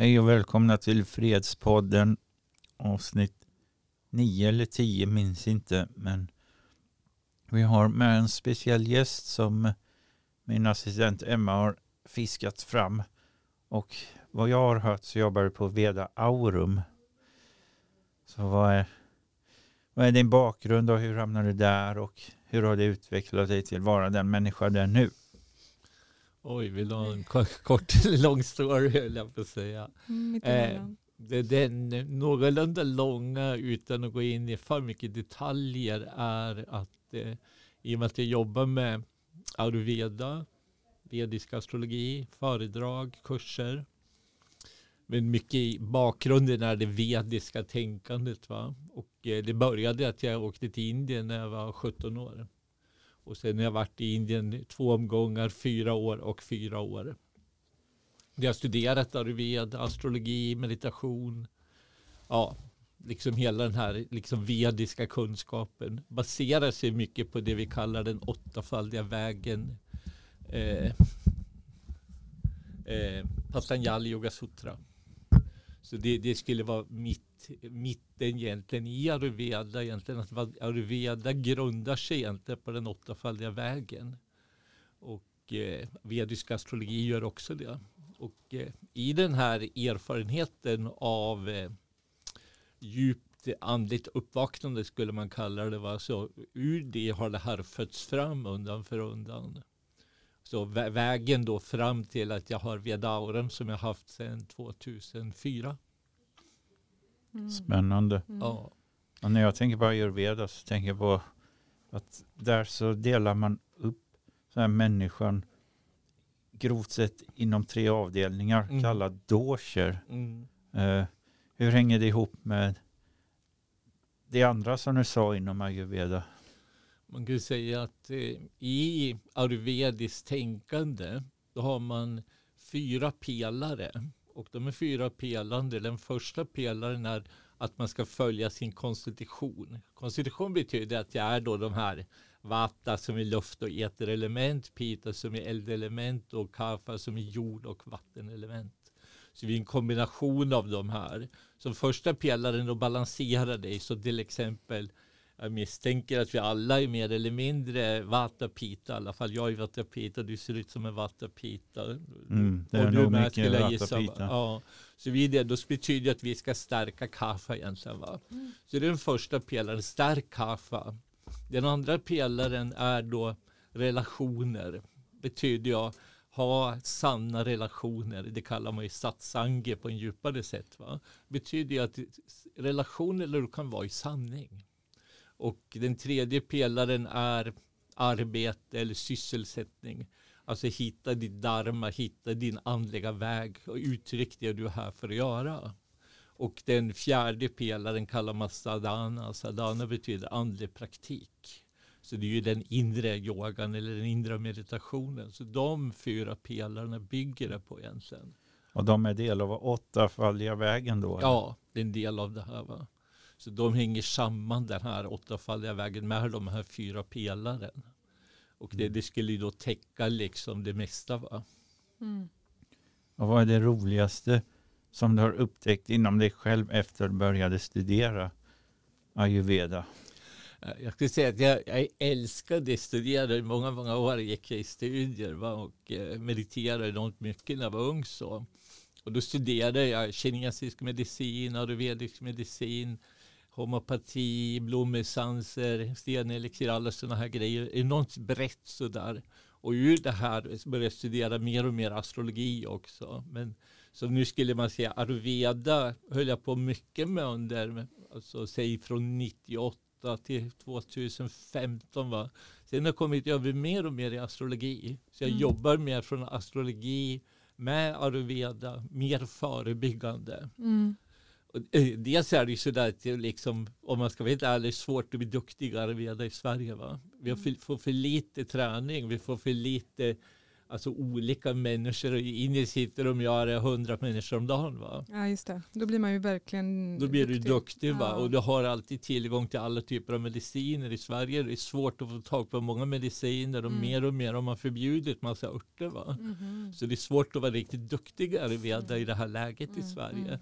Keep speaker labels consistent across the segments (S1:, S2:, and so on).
S1: Hej och välkomna till Fredspodden avsnitt 9 eller 10, minns inte. Men vi har med en speciell gäst som min assistent Emma har fiskat fram. Och vad jag har hört så jobbar du på Veda Aurum. Så vad är, vad är din bakgrund och hur hamnade du där och hur har det utvecklat dig till att vara den människa du är nu?
S2: Oj, vill du ha en kort eller lång story höll jag på att säga.
S3: Mm,
S2: Eh, det, den någorlunda långa utan att gå in i för mycket detaljer är att eh, i och med att jag jobbar med ayurveda, vedisk astrologi, föredrag, kurser. Men mycket i bakgrunden är det vediska tänkandet. Va? Och eh, det började att jag åkte till Indien när jag var 17 år. Och sen har jag varit i Indien två omgångar, fyra år och fyra år. Jag har studerat ayurveda, astrologi, meditation. Ja, liksom hela den här liksom vediska kunskapen baserar sig mycket på det vi kallar den åttafaldiga vägen. Eh, eh, Patanjali Yoga Sutra. Så det, det skulle vara mitt, mitten egentligen i ayurveda. Egentligen att ayurveda grundar sig egentligen på den åttafaldiga vägen. Och eh, vedisk astrologi gör också det. Och eh, i den här erfarenheten av eh, djupt andligt uppvaknande skulle man kalla det. Va? Så ur det har det här fötts fram undan för undan. Så vä vägen då fram till att jag har Vedauren som jag haft sedan 2004.
S3: Mm.
S1: Spännande.
S3: Mm.
S1: Och när jag tänker på ayurveda så tänker jag på att där så delar man upp så här människan grovt sett inom tre avdelningar
S2: Mm.
S1: kallade dosher.
S2: Mm.
S1: Eh, hur hänger det ihop med det andra som du sa inom ayurveda?
S2: Man kan säga att eh, i ayurvediskt tänkande då har man fyra pelare. Och de är fyra pelande. Den första pelaren är att man ska följa sin konstitution. Konstitution betyder att jag är då de här Vata som är luft och eterelement, Pita som är eldelement och Kapha som är jord och vattenelement. Så vi är en kombination av de här. Som första pelaren då balanserar dig. Så till exempel jag misstänker att vi alla är mer eller mindre Vata Pita. I alla fall jag är Vata Pita. Du ser ut som en Vata Pita.
S1: Mm, det är
S2: Och
S1: nog mycket
S2: skulle jag
S1: Vata
S2: gissa.
S1: Pita.
S2: Ja. Så vi är det, då betyder det att vi ska stärka kaffa egentligen. Va?
S3: Mm.
S2: Så det är den första pelaren, stärk kaffa. Den andra pelaren är då relationer. Betyder jag ha sanna relationer. Det kallar man ju satsange på en djupare sätt. Va? Betyder ju att relationer eller du kan vara i sanning. Och den tredje pelaren är arbete eller sysselsättning. Alltså hitta ditt dharma, hitta din andliga väg och uttryck det du är här för att göra. Och den fjärde pelaren kallar man sadhana. Sadhana betyder andlig praktik. Så det är ju den inre yogan eller den inre meditationen. Så de fyra pelarna bygger det på egentligen.
S1: Och de är del av åttafaldiga vägen då? eller?
S2: Ja, det är en del av det här. Va? Så de hänger samman den här åttafaldiga vägen med de här fyra pelaren. Och det, det skulle ju då täcka liksom det mesta. Va?
S3: Mm.
S1: Och vad är det roligaste som du har upptäckt inom dig själv efter att du började studera ayurveda?
S2: Jag skulle säga att jag, jag älskade att studera. I många, många år gick jag i studier va? och eh, mediterade enormt mycket när jag var ung. Så. Och då studerade jag kinesisk medicin, ayurvedisk medicin, homopati, blommessenser, stenelixir, alla sådana här grejer. Enormt brett sådär. Och ur det här började jag studera mer och mer astrologi också. Men så nu skulle man säga ayurveda höll jag på mycket med under, alltså säg från 98 till 2015 va. Sen har jag kommit över mer och mer i astrologi. Så jag
S3: Mm.
S2: jobbar mer från astrologi med ayurveda, mer förebyggande.
S3: Mm.
S2: Eh, dels är det ju sådär att liksom, om man ska vara helt ärlig, svårt att bli duktig i ayurveda i Sverige. Va? Vi har för, får för lite träning, vi får för lite alltså olika människor. Och inne sitter de gör hundra människor om dagen. Va?
S3: Ja, just det. Då blir man ju verkligen
S2: Då blir du duktig va?
S3: Ja.
S2: och du har alltid tillgång till alla typer av mediciner. I Sverige det är svårt att få tag på många mediciner och
S3: Mm.
S2: mer och mer har man förbjudit massa örter. Va?
S3: Mhm.
S2: Så det är svårt att vara riktigt duktig ayurveda i det här läget i
S3: Mm,
S2: Sverige.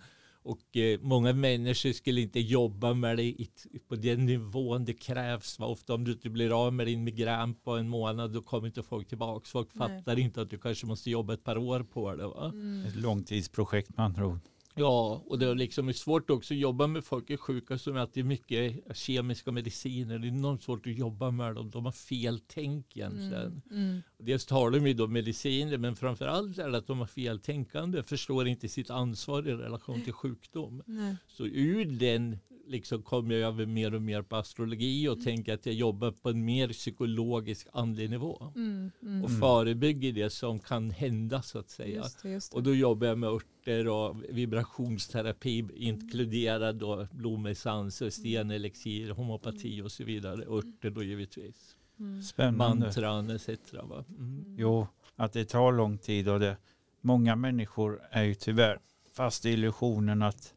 S2: Och eh, många människor skulle inte jobba med det i, på den nivån det krävs. Va? Ofta om du inte blir av med din migrän på en månad då kommer inte folk tillbaka. Folk
S3: Nej.
S2: fattar inte att du kanske måste jobba ett par år på det. Va?
S3: Mm.
S1: Ett långtidsprojekt med andra ord.
S2: Ja, och det är liksom svårt också att jobba med folk är sjuka som att det är mycket kemiska mediciner. Det är enormt svårt att jobba med dem. De har fel tänk egentligen.
S3: Mm. Mm.
S2: Dels tar de ju då mediciner men framförallt är det att de har feltänkande. Förstår inte sitt ansvar i relation till sjukdom.
S3: Nej.
S2: Så ur den liksom kommer jag över mer och mer på astrologi och tänker att jag jobbar på en mer psykologisk andlig nivå.
S3: Mm. Mm.
S2: Och
S1: Mm.
S2: förebygger det som kan hända så att säga.
S3: Just det, just det.
S2: Och då jobbar jag med örter och vibrationsterapi inkluderad då blomessenser, stenelixir, homopati och så vidare. Örter då givetvis.
S3: Mm.
S1: Spännande.
S2: Mantran etc. Va? Mm.
S1: Jo, att det tar lång tid och det, många människor är ju tyvärr fast i illusionen att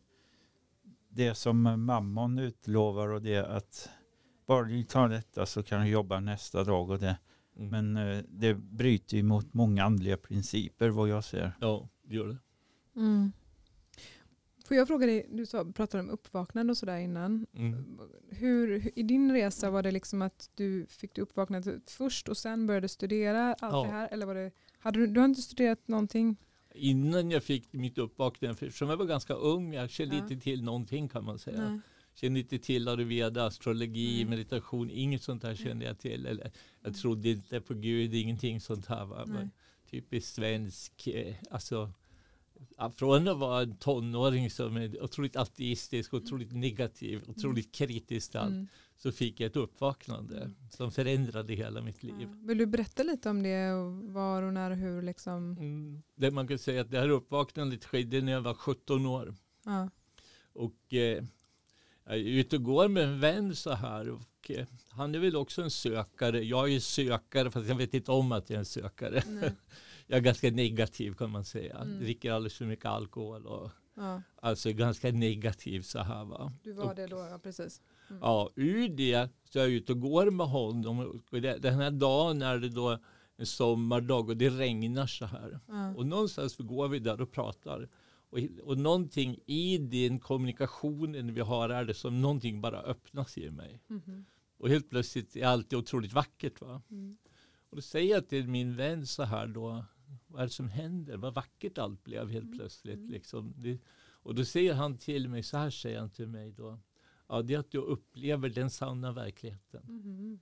S1: det som mammon utlovar och det att bara du tar detta så kan du jobba nästa dag och det.
S2: Mm.
S1: Men eh, det bryter ju mot många andliga principer vad jag ser.
S2: Ja, det gör det.
S3: Mm. Får jag fråga dig, du sa, pratade om uppvaknande och sådär innan.
S2: Mm.
S3: Hur, I din resa var det liksom att du fick du uppvaknandet först och sen började studera allt
S2: Ja.
S3: det här? Eller var det, hade du, du har inte studerat någonting?
S2: Innan jag fick mitt uppvaknande, för eftersom jag var ganska ung, jag kände
S3: Ja.
S2: inte till någonting kan man säga.
S3: Nej.
S2: Kände inte till ayurveda, astrologi,
S3: Mm.
S2: meditation, inget sånt där kände jag till. Eller, jag trodde inte på Gud, ingenting sånt här. Va? Typiskt svensk, eh, alltså från att vara en tonåring som är otroligt ateistisk, otroligt negativ, otroligt kritisk till allt,
S3: Mm.
S2: så fick jag ett uppvaknande som förändrade hela mitt liv.
S3: Ja. Vill du berätta lite om det? Och var och när och hur? Liksom?
S2: Mm. Det man kan säga att det här uppvaknandet skedde när jag var 17 år.
S3: Ja.
S2: Och eh, jag är ute och går med en vän så här. Och, eh, han är väl också en sökare. Jag är sökare fast jag vet inte om att jag är en sökare.
S3: Nej.
S2: Jag är ganska negativ kan man säga.
S3: Mm.
S2: Dricker alldeles för mycket alkohol. Och,
S3: Ja.
S2: alltså ganska negativ så här va.
S3: Du var det då, ja precis. Mm.
S2: Ja, ur det så är jag ute och går med honom. Och det, den här dagen är det då en sommardag och det regnar så här.
S3: Ja.
S2: Och någonstans går vi där och pratar. Och, och någonting i den kommunikationen vi har är det som någonting bara öppnas i mig.
S3: Mhm.
S2: Och helt plötsligt är allt otroligt vackert. Va?
S3: Mm.
S2: Och då säger jag till min vän så här då. Vad är det som händer? Vad vackert allt blev helt
S3: Mm.
S2: plötsligt.
S3: Mm.
S2: Liksom. Det, och då säger han till mig, så här säger han till mig då. Ja, det är att du upplever den sanna verkligheten.
S3: Mhm.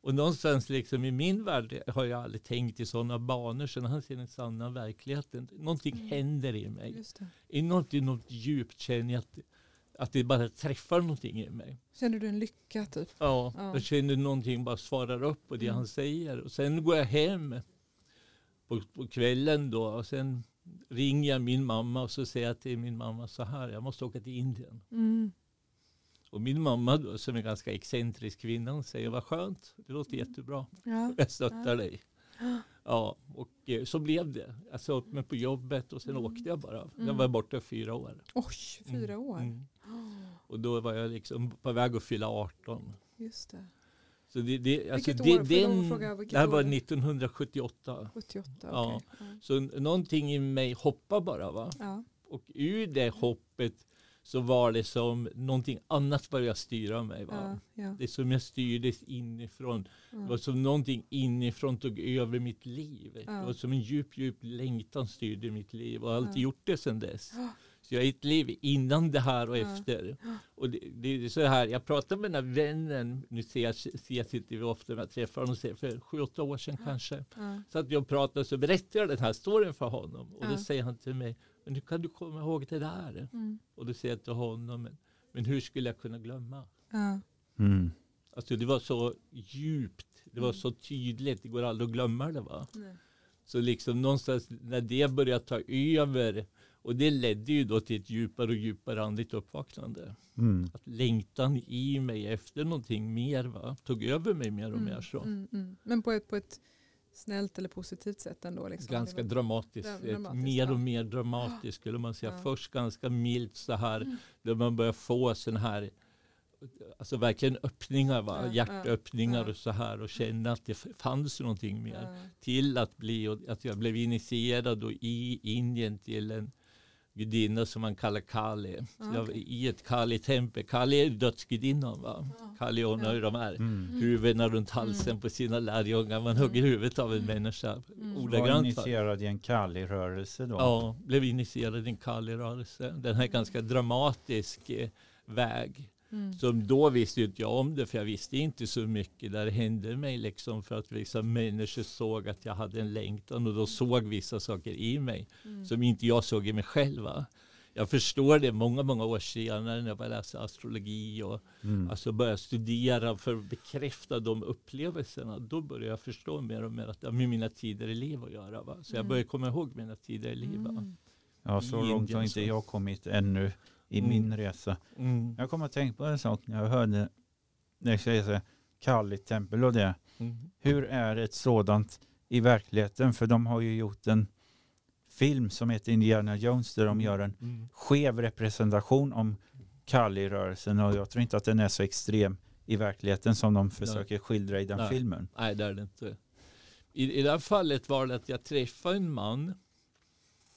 S2: Och någonstans liksom i min värld har jag aldrig tänkt i sådana banor. Så när han ser den sanna verkligheten, någonting
S3: Mm.
S2: händer i mig.
S3: Just det.
S2: I något, i något djupt känner jag att, att det bara träffar någonting i mig.
S3: Känner du en lycka typ?
S2: Ja,
S3: Ja.
S2: jag känner någonting bara svarar upp på det
S3: Mm.
S2: han säger. Och sen går jag hem på, på kvällen då och sen ringer jag min mamma och så säger jag till min mamma så här, jag måste åka till Indien.
S3: Mm.
S2: Och min mamma då, som är en ganska excentrisk kvinna, säger vad skönt, det låter jättebra.
S3: Ja.
S2: Jag stöttar
S3: Ja.
S2: dig. Ja, och eh, så blev det. Jag sa upp mig på jobbet och sen
S3: Mm.
S2: åkte jag bara. Jag
S3: Mm.
S2: var borta fyra år.
S3: Oj, fyra år.
S2: Mm. Och då var jag liksom på väg att fylla 18.
S3: just det.
S2: Så det, det, alltså
S3: Vilket
S2: det,
S3: år?
S2: Den,
S3: fråga vilket
S2: det här var
S3: år?
S2: 1978.
S3: 78,
S2: Ja.
S3: Ja.
S2: Så någonting i mig hoppade bara. Va?
S3: Ja.
S2: Och ur det hoppet så var det som någonting annat började styra mig. Va?
S3: Ja. Ja.
S2: Det som jag styrdes inifrån. Det var
S3: Ja.
S2: som någonting inifrån tog över mitt liv.
S3: Ja.
S2: Det var som en djup, djup längtan styrde mitt liv och har alltid
S3: Ja.
S2: gjort det sedan dess. Så jag har ett liv innan det här och
S3: Ja.
S2: efter. Och det, det är så här, jag pratade med den här vännen, nu ser jag, ser jag sitter vi ofta när jag träffar honom, ser- för sju, åtta år sedan kanske.
S3: Ja.
S2: Så att jag pratade så berättade jag den här storyn för honom. Och då säger han till mig, men hur kan du komma ihåg det där?
S3: Mm.
S2: Och då säger jag till honom, men, men hur skulle jag kunna glömma?
S1: Mm.
S2: Alltså det var så djupt, det var
S3: Mm.
S2: så tydligt, det går aldrig att glömma det va.
S3: Nej.
S2: Så liksom någonstans när det började ta över, och det ledde ju då till ett djupare och djupare andligt uppvaknande.
S1: Mm.
S2: Att längtan i mig efter någonting mer va, tog över mig mer och
S3: Mm,
S2: mer så.
S3: Mm, mm. Men på ett, på ett snällt eller positivt sätt ändå. Liksom.
S2: Ganska dramatiskt.
S3: Dramatiskt,
S2: mer och mer dramatiskt skulle man säga.
S3: Ja.
S2: Först ganska milt så här.
S3: Mm.
S2: Där man börjar få sån här Alltså verkligen öppningar, va?
S3: Ja,
S2: hjärtöppningar
S3: ja.
S2: och så här och känna att det fanns någonting mer.
S3: Ja.
S2: Till att bli, och att jag blev initierad då i Indien till en gudinna som man kallar Kali.
S3: Ja,
S2: jag var. I ett Kali-tempel. Kali är dödsgudinnan va?
S3: Ja.
S2: Kali hon har ju de här
S1: Mm.
S2: huvudena runt halsen på sina lärjungar. Man hugger huvudet av en människa.
S3: Mm.
S1: Var
S2: Ordagrant. va?
S1: initierad i en Kali-rörelse då?
S2: Ja, blev initierad i en Kali-rörelse. Den här ganska dramatisk eh, väg.
S3: Mm.
S2: Som då visste ju inte jag om det, för jag visste inte så mycket där det hände mig. Liksom, för att vissa människor såg att jag hade en längtan och då såg vissa saker i mig
S3: Mm.
S2: som inte jag såg i mig själv. va. Jag förstår det många, många år senare när jag började läsa astrologi och
S1: Mm.
S2: alltså började studera för att bekräfta de upplevelserna. Då började jag förstå mer och mer att det har med mina tidigare liv att göra. Va? Så jag
S3: Mm.
S2: började komma ihåg mina tidigare liv. Va?
S3: Mm.
S1: Ja, så
S2: i
S1: långt har inte jag kommit ännu i
S2: Mm.
S1: min resa.
S2: Mm.
S1: Jag kommer att tänka på en sak när jag hörde det säger så här, Kali-tempel och det.
S2: Mm.
S1: Hur är ett sådant i verkligheten? För de har ju gjort en film som heter Indiana Jones där de gör en
S2: Mm.
S1: skev representation om Kali-rörelsen och jag tror inte att den är så extrem i verkligheten som de försöker skildra i den
S2: Nej.
S1: filmen.
S2: Nej, det är det inte. I, I det här fallet var det att jag träffade en man.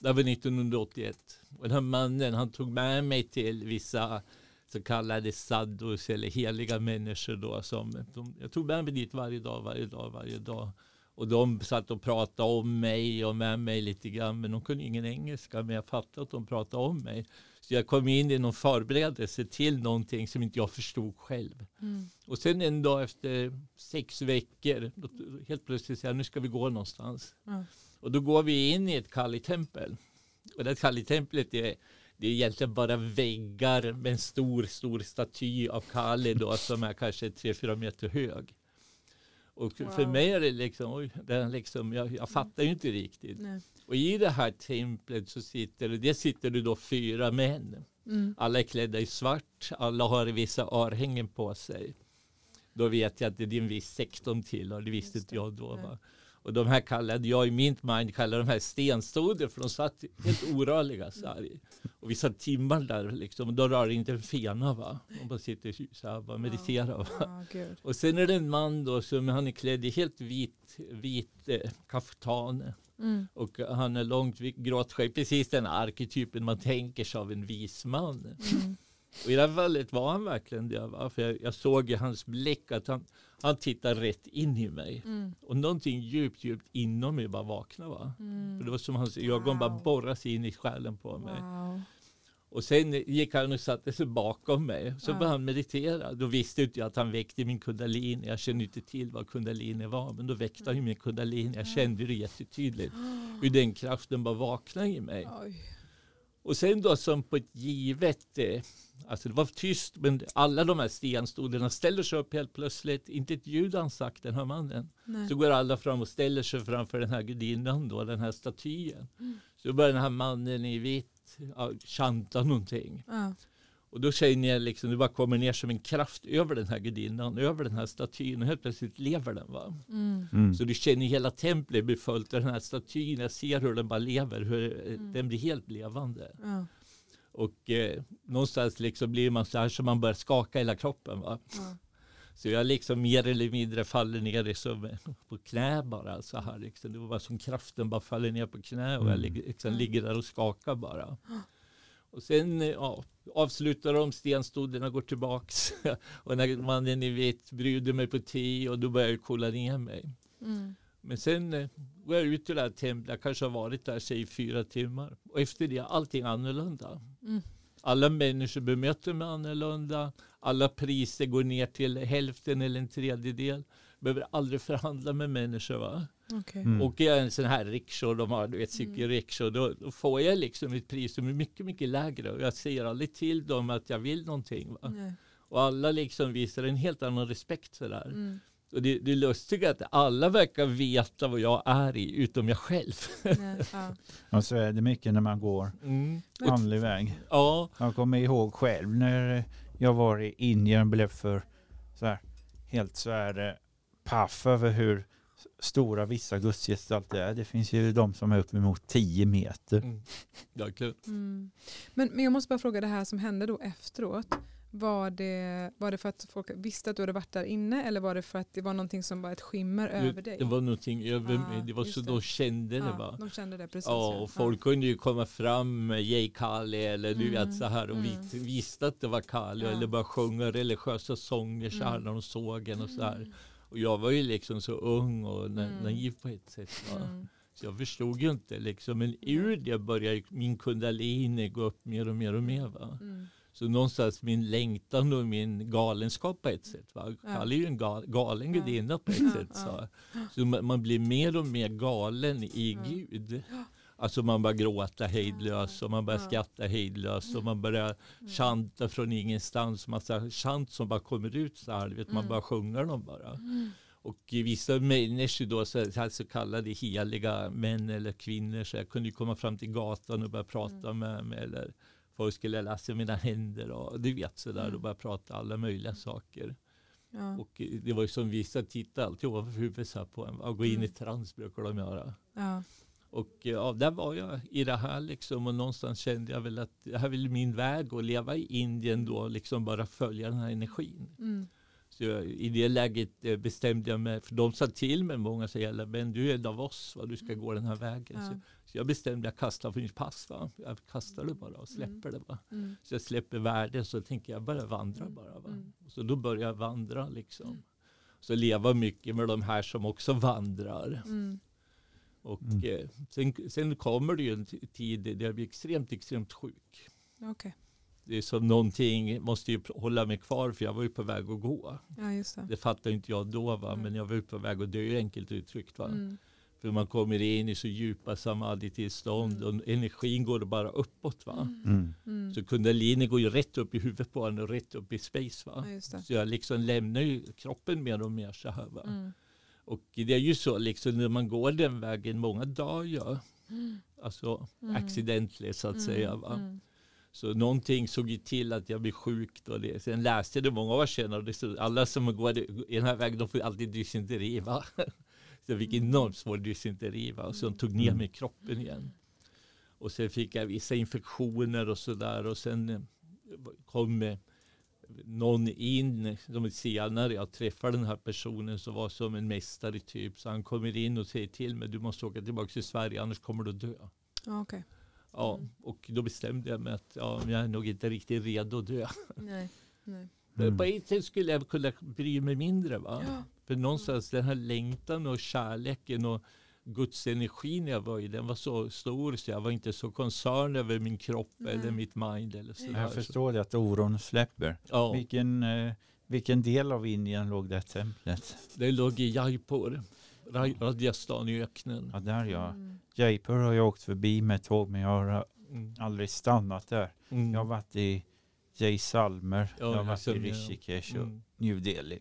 S2: Det var 1981. Och den mannen han tog med mig till vissa så kallade saddos eller heliga människor. Då, som, de, jag tog med mig dit varje dag, varje dag, varje dag. Och de satt och pratade om mig och med mig lite grann. Men de kunde ingen engelska. Men jag fattade att de pratade om mig. Så jag kom in i någon förberedelse till någonting som inte jag förstod själv.
S3: Mm.
S2: Och sen en dag efter sex veckor, helt plötsligt säger jag, nu ska vi gå någonstans.
S3: Ja.
S2: Och då går vi in i ett Kali-tempel. Och det Kali-templet är, det är egentligen bara väggar med en stor, stor staty av Kali då, som är kanske 3-4 meter hög. Och för
S3: Wow.
S2: mig är det liksom, oj, det liksom jag, jag fattar ju inte riktigt.
S3: Nej.
S2: Och i det här templet så sitter det, det sitter det då fyra män.
S3: Mm.
S2: Alla är klädda i svart, alla har vissa örhängen på sig. Då vet jag att det är en viss sekt de tillhör, det visste inte jag då. Va? Och de här kallade jag i min mind kallade de här stenstoder för de satt helt orörliga så här. Och vi satt timmar där liksom, och då rör inte en fena va. De bara sitter så här och mediterar. Va?
S3: Ja, gud.
S2: Och sen är det en man då som han är klädd i helt vit, vit eh, kaftan.
S3: Mm.
S2: Och han är långt grått skägg, precis den arketypen man tänker sig av en vis man.
S3: Mm.
S2: Och i det här fallet var han verkligen det. För jag, jag såg i hans blick att han, han tittar rätt in i mig.
S3: Mm.
S2: Och någonting djupt, djupt inom mig bara vaknade. Va?
S3: Mm.
S2: För det var som hans ögon bara
S3: Wow.
S2: borrade sig in i själen på mig.
S3: Wow.
S2: Och sen gick han och satte sig bakom mig. Så
S3: Ja.
S2: började han meditera. Då visste inte jag att han väckte min kundalini. Jag kände inte till vad kundalini var. Men då väckte han min kundalini. Jag kände det jättetydligt. Hur den kraften bara vaknade i mig.
S3: Oj.
S2: Och sen då som på ett givet, eh, alltså det var tyst, men alla de här stenstoderna ställer sig upp helt plötsligt. Inte ett ljud har han sagt, den här mannen.
S3: Nej.
S2: Så går alla fram och ställer sig framför den här gudinnan då, den här statyn. Så börjar den här mannen i vitt ja, chanta någonting.
S3: Ja.
S2: Och då känner jag liksom, det bara kommer ner som en kraft över den här gudinnan, över den här statyn och helt plötsligt lever den. Va?
S3: Mm.
S1: Mm.
S2: Så du känner hela templet blir fullt av den här statyn. Jag ser hur den bara lever, hur eh,
S3: Mm.
S2: den blir helt levande.
S3: Ja.
S2: Och eh, någonstans liksom blir man så här så man börjar skaka hela kroppen. Va?
S3: Ja.
S2: Så jag liksom mer eller mindre faller ner liksom på knä bara. Så här, liksom. Det var bara som kraften bara faller ner på knä och jag
S1: Mm.
S2: ligger, liksom,
S3: Mm.
S2: ligger där och skakar bara. Och sen eh, ja, avslutar de stenstoderna går tillbaks. och när mannen i vitt bjuder mig på te och då börjar jag kolla ner mig.
S3: Mm.
S2: Men sen eh, går jag ut ur det här templet, jag kanske har varit där säg fyra timmar. Och efter det är allting annorlunda.
S3: Mm.
S2: Alla människor bemöter mig annorlunda. Alla priser går ner till hälften eller en tredjedel. Behöver aldrig förhandla med människor. Va?
S3: Okej.
S1: Mm.
S2: Åker jag en sån här rickshaw, de har du vet cykelrickshaw, då, då får jag liksom ett pris som är mycket, mycket lägre. Och jag säger aldrig till dem att jag vill någonting. Och alla liksom visar en helt annan respekt sådär.
S3: Mm.
S2: Och det, det är lustigt att alla verkar veta vad jag är i, utom jag själv.
S3: Nej. Ja.
S1: Och så är det mycket när man går
S2: Mm. Och,
S1: andlig väg.
S2: ja,
S1: Jag kommer ihåg själv när jag var i Indien och blev för så här, helt så här paff över hur stora vissa gudsgestalter är. Det finns ju de som är uppemot 10 meter.
S2: Mm.
S3: Mm. Men, men jag måste bara fråga det här som hände då efteråt. Var det, var det för att folk visste att du hade varit där inne eller var det för att det var någonting som var ett skimmer över dig?
S2: Det var någonting över
S3: Ah,
S2: mig. Det var så
S3: det.
S2: de kände det
S3: ja,
S2: va.
S3: de kände det precis.
S2: Ja, och folk kunde ju komma fram med Jay Kali eller du
S3: Mm,
S2: vet så här och
S3: mm.
S2: vi visste att det var Kali
S3: Ja.
S2: eller bara sjunga religiösa sånger så här
S3: Mm.
S2: när de såg en och så här. Och jag var ju liksom så ung och na-
S3: Mm.
S2: naiv på ett sätt.
S3: Mm.
S2: Så jag förstod ju inte liksom. Men ur det började min kundalini gå upp mer och mer och mer. Va?
S3: Mm.
S2: Så någonstans min längtan och min galenskap på ett sätt. Va?
S3: Ja.
S2: Kali är ju en gal, galen
S3: Ja.
S2: gudinna på ett
S3: Ja,
S2: sätt.
S3: ja.
S2: Så, så man, man blir mer och mer galen i
S3: Ja.
S2: Gud. Alltså man börjar gråta hejdlöst och man börjar
S3: Ja.
S2: skratta hejdlöst och man börjar
S3: Mm.
S2: chanta från ingenstans. Massa chant som bara kommer ut så här. Vet, Man
S3: Mm.
S2: bara sjunger dem bara.
S3: Mm.
S2: Och vissa människor då, så här så kallade heliga män eller kvinnor, så jag kunde komma fram till gatan och börja prata
S3: Mm.
S2: med mig. Eller folk skulle läsa mina händer och du vet sådär
S3: Mm.
S2: och börja prata alla möjliga saker.
S3: Ja.
S2: Och eh, det var ju som vissa tittade alltid ovanför huvudet på en. Gå in i
S3: Mm.
S2: trans brukar de göra.
S3: Ja.
S2: Och eh, ja, där var jag i det här liksom och någonstans kände jag väl att det här är väl min väg att leva i Indien då, liksom bara följa den här energin.
S3: Mm.
S2: Så jag, i det läget eh, bestämde jag mig, för de sa till mig, många säger, men du är en av oss, va? du ska gå den här vägen.
S3: Ja.
S2: Så, så jag bestämde att kasta för mitt pass, va? jag kastar det bara och släpper det. Va?
S3: Mm.
S2: Så jag släpper världen så tänker jag bara vandra bara. Va?
S3: Mm.
S2: Så då börjar jag vandra liksom. Så leva mycket med de här som också vandrar.
S3: Mm.
S2: Och
S1: Mm.
S2: eh, sen, sen kommer det ju en tid där jag blir extremt, extremt sjuk.
S3: Okej.
S2: Det är som någonting, måste ju hålla mig kvar för jag var ju på väg att gå.
S3: Ja, just det.
S2: Det fattar inte jag då va,
S3: Mm.
S2: men jag var ju på väg att dö enkelt uttryckt va.
S3: Mm.
S2: För man kommer in i så djupa samadhi-tillstånd
S3: Mm.
S2: och energin går bara uppåt va.
S1: Mm.
S3: Mm.
S2: Så kundalini går ju rätt upp i huvudet på en och rätt upp i space va.
S3: Ja, just det.
S2: Så jag liksom lämnar ju kroppen mer och mer så här va.
S3: Mm.
S2: Och det är ju så liksom när man går den vägen, många dör ju.
S3: Mm.
S2: Alltså
S3: Mm.
S2: accidentally så att säga va.
S3: Mm.
S2: Så någonting såg ju till att jag blev sjuk. Då det. Sen läste jag det många år senare. Och det stod, alla som går i den här vägen de får alltid dysenteri. Va? Så jag fick
S3: Mm.
S2: enormt svår dysenteri. Va? Så de tog ner
S1: Mm.
S2: mig i kroppen igen. Och sen fick jag vissa infektioner och sådär. Och sen eh, kom eh, någon in som senare jag träffade den här personen som var som en mästare typ. Så han kommer in och säger till mig du måste åka tillbaka till Sverige annars kommer du dö.
S3: Ja, okej.
S2: Ja, och då bestämde jag mig att ja, jag är nog inte riktigt redo att dö.
S3: Nej. Nej.
S1: Mm.
S2: På ett sätt skulle jag kunna bry mig mindre. Va?
S3: Ja.
S2: För någonstans den här längtan och kärleken och Guds energin jag var i, den var så stor så jag var inte så koncern över min kropp
S3: Nej.
S2: eller mitt mind. Eller så
S1: Jag förstår det att oron släpper.
S2: Ja,
S1: Vilken, eh, vilken del av Indien låg det templet?
S2: det låg i Jaipur, Ra- Rajasthan i öknen.
S1: Ja, där ja.
S3: Mm.
S1: Jaipur har jag åkt förbi med tåg men jag har
S2: Mm.
S1: aldrig stannat där.
S2: Mm.
S1: Jag har varit i Jaisalmer,
S2: Ja,
S1: jag har varit i. Rishikesh och
S2: Mm.
S1: New Delhi.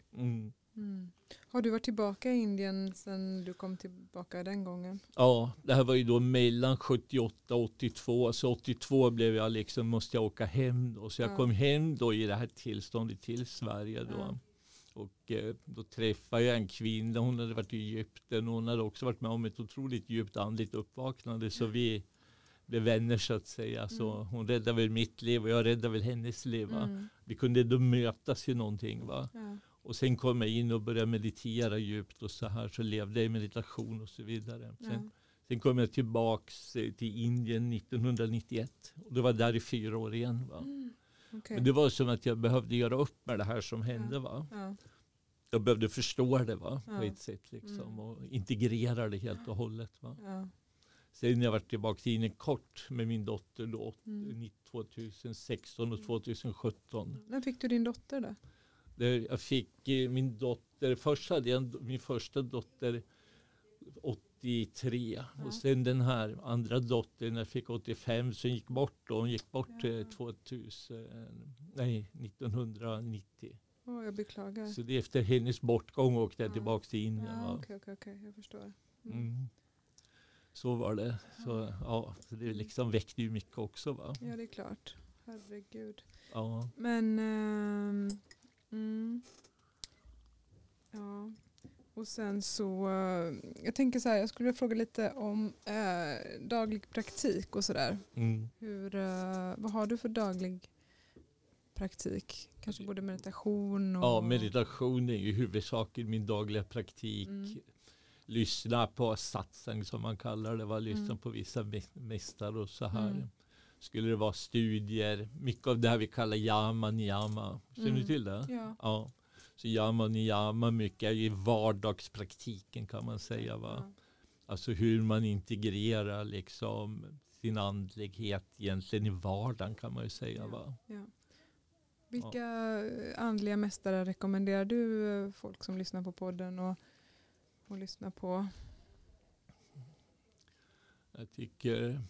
S2: Mm.
S3: Har du varit tillbaka i Indien sedan du kom tillbaka den gången?
S2: Ja, det här var ju då mellan 78 och 82. Så 82 blev jag liksom, måste jag åka hem då. Så jag
S3: Ja.
S2: kom hem då i det här tillståndet till Sverige då.
S3: Ja.
S2: Och eh, då träffade jag en kvinna, hon hade varit i Egypten. Hon hade också varit med om ett otroligt djupt andligt uppvaknande. Så vi blev vänner så att säga. Så
S3: Mm.
S2: hon räddade väl mitt liv och jag räddade väl hennes liv.
S3: Mm.
S2: Vi kunde då mötas i någonting. Va?
S3: Ja.
S2: Och sen kom jag in och började meditera djupt och så här. Så levde jag i meditation och så vidare. Sen,
S3: Ja.
S2: sen kom jag tillbaks eh, till Indien 1991. Och det var där i fyra år igen. Va?
S3: Mm. Okej.
S2: Men det var som att jag behövde göra upp med det här som hände. Va?
S3: Ja.
S2: Jag behövde förstå det va?
S3: Ja.
S2: på ett sätt. Liksom,
S3: Mm.
S2: och integrera det helt och hållet. Va?
S3: Ja.
S2: Sen när jag varit tillbaka till Indien kort med min dotter då,
S3: Mm.
S2: 2016 och 2017.
S3: När fick du din dotter då?
S2: Jag fick eh, min dotter, först hade jag min första dotter 83
S3: Ja.
S2: och sen den här andra dottern jag fick 85 så gick bort då. Hon gick bort
S3: Ja.
S2: eh, 2000, nej 1990.
S3: Åh, jag beklagar.
S2: Så det är efter hennes bortgång åkte jag
S3: Ja.
S2: tillbaka till Indien.
S3: Ja? Okej, okej, okej. Jag förstår. Mm.
S2: Mm. Så var det. Så, ja, så det liksom väckte ju mycket också. Va?
S3: Ja, det är klart. Herregud.
S2: Ja.
S3: Men... ehm, mm, ja. Och sen så, eh, jag tänker så här, jag skulle vilja fråga lite om eh, daglig praktik och sådär.
S2: Mm.
S3: Hur, eh, vad har du för daglig praktik? Kanske både meditation och...
S2: Ja, meditation är ju huvudsaken min dagliga praktik.
S3: Mm.
S2: Lyssna på satsang som man kallar det. Va? Lyssna
S3: Mm.
S2: på vissa mä- mästare och så här. Skulle det vara studier, mycket av det här vi kallar yama niyama. Känner du
S3: Mm.
S2: till det?
S3: Ja.
S2: Ja. Så yama niyama mycket är ju vardagspraktiken kan man säga. Va?
S3: Ja.
S2: Alltså hur man integrerar liksom sin andlighet egentligen i vardagen kan man ju säga.
S3: Ja.
S2: Va?
S3: Ja. Vilka eh, andliga mästare rekommenderar du eh, folk som lyssnar på podden och, och lyssnar på?
S2: Jag tycker,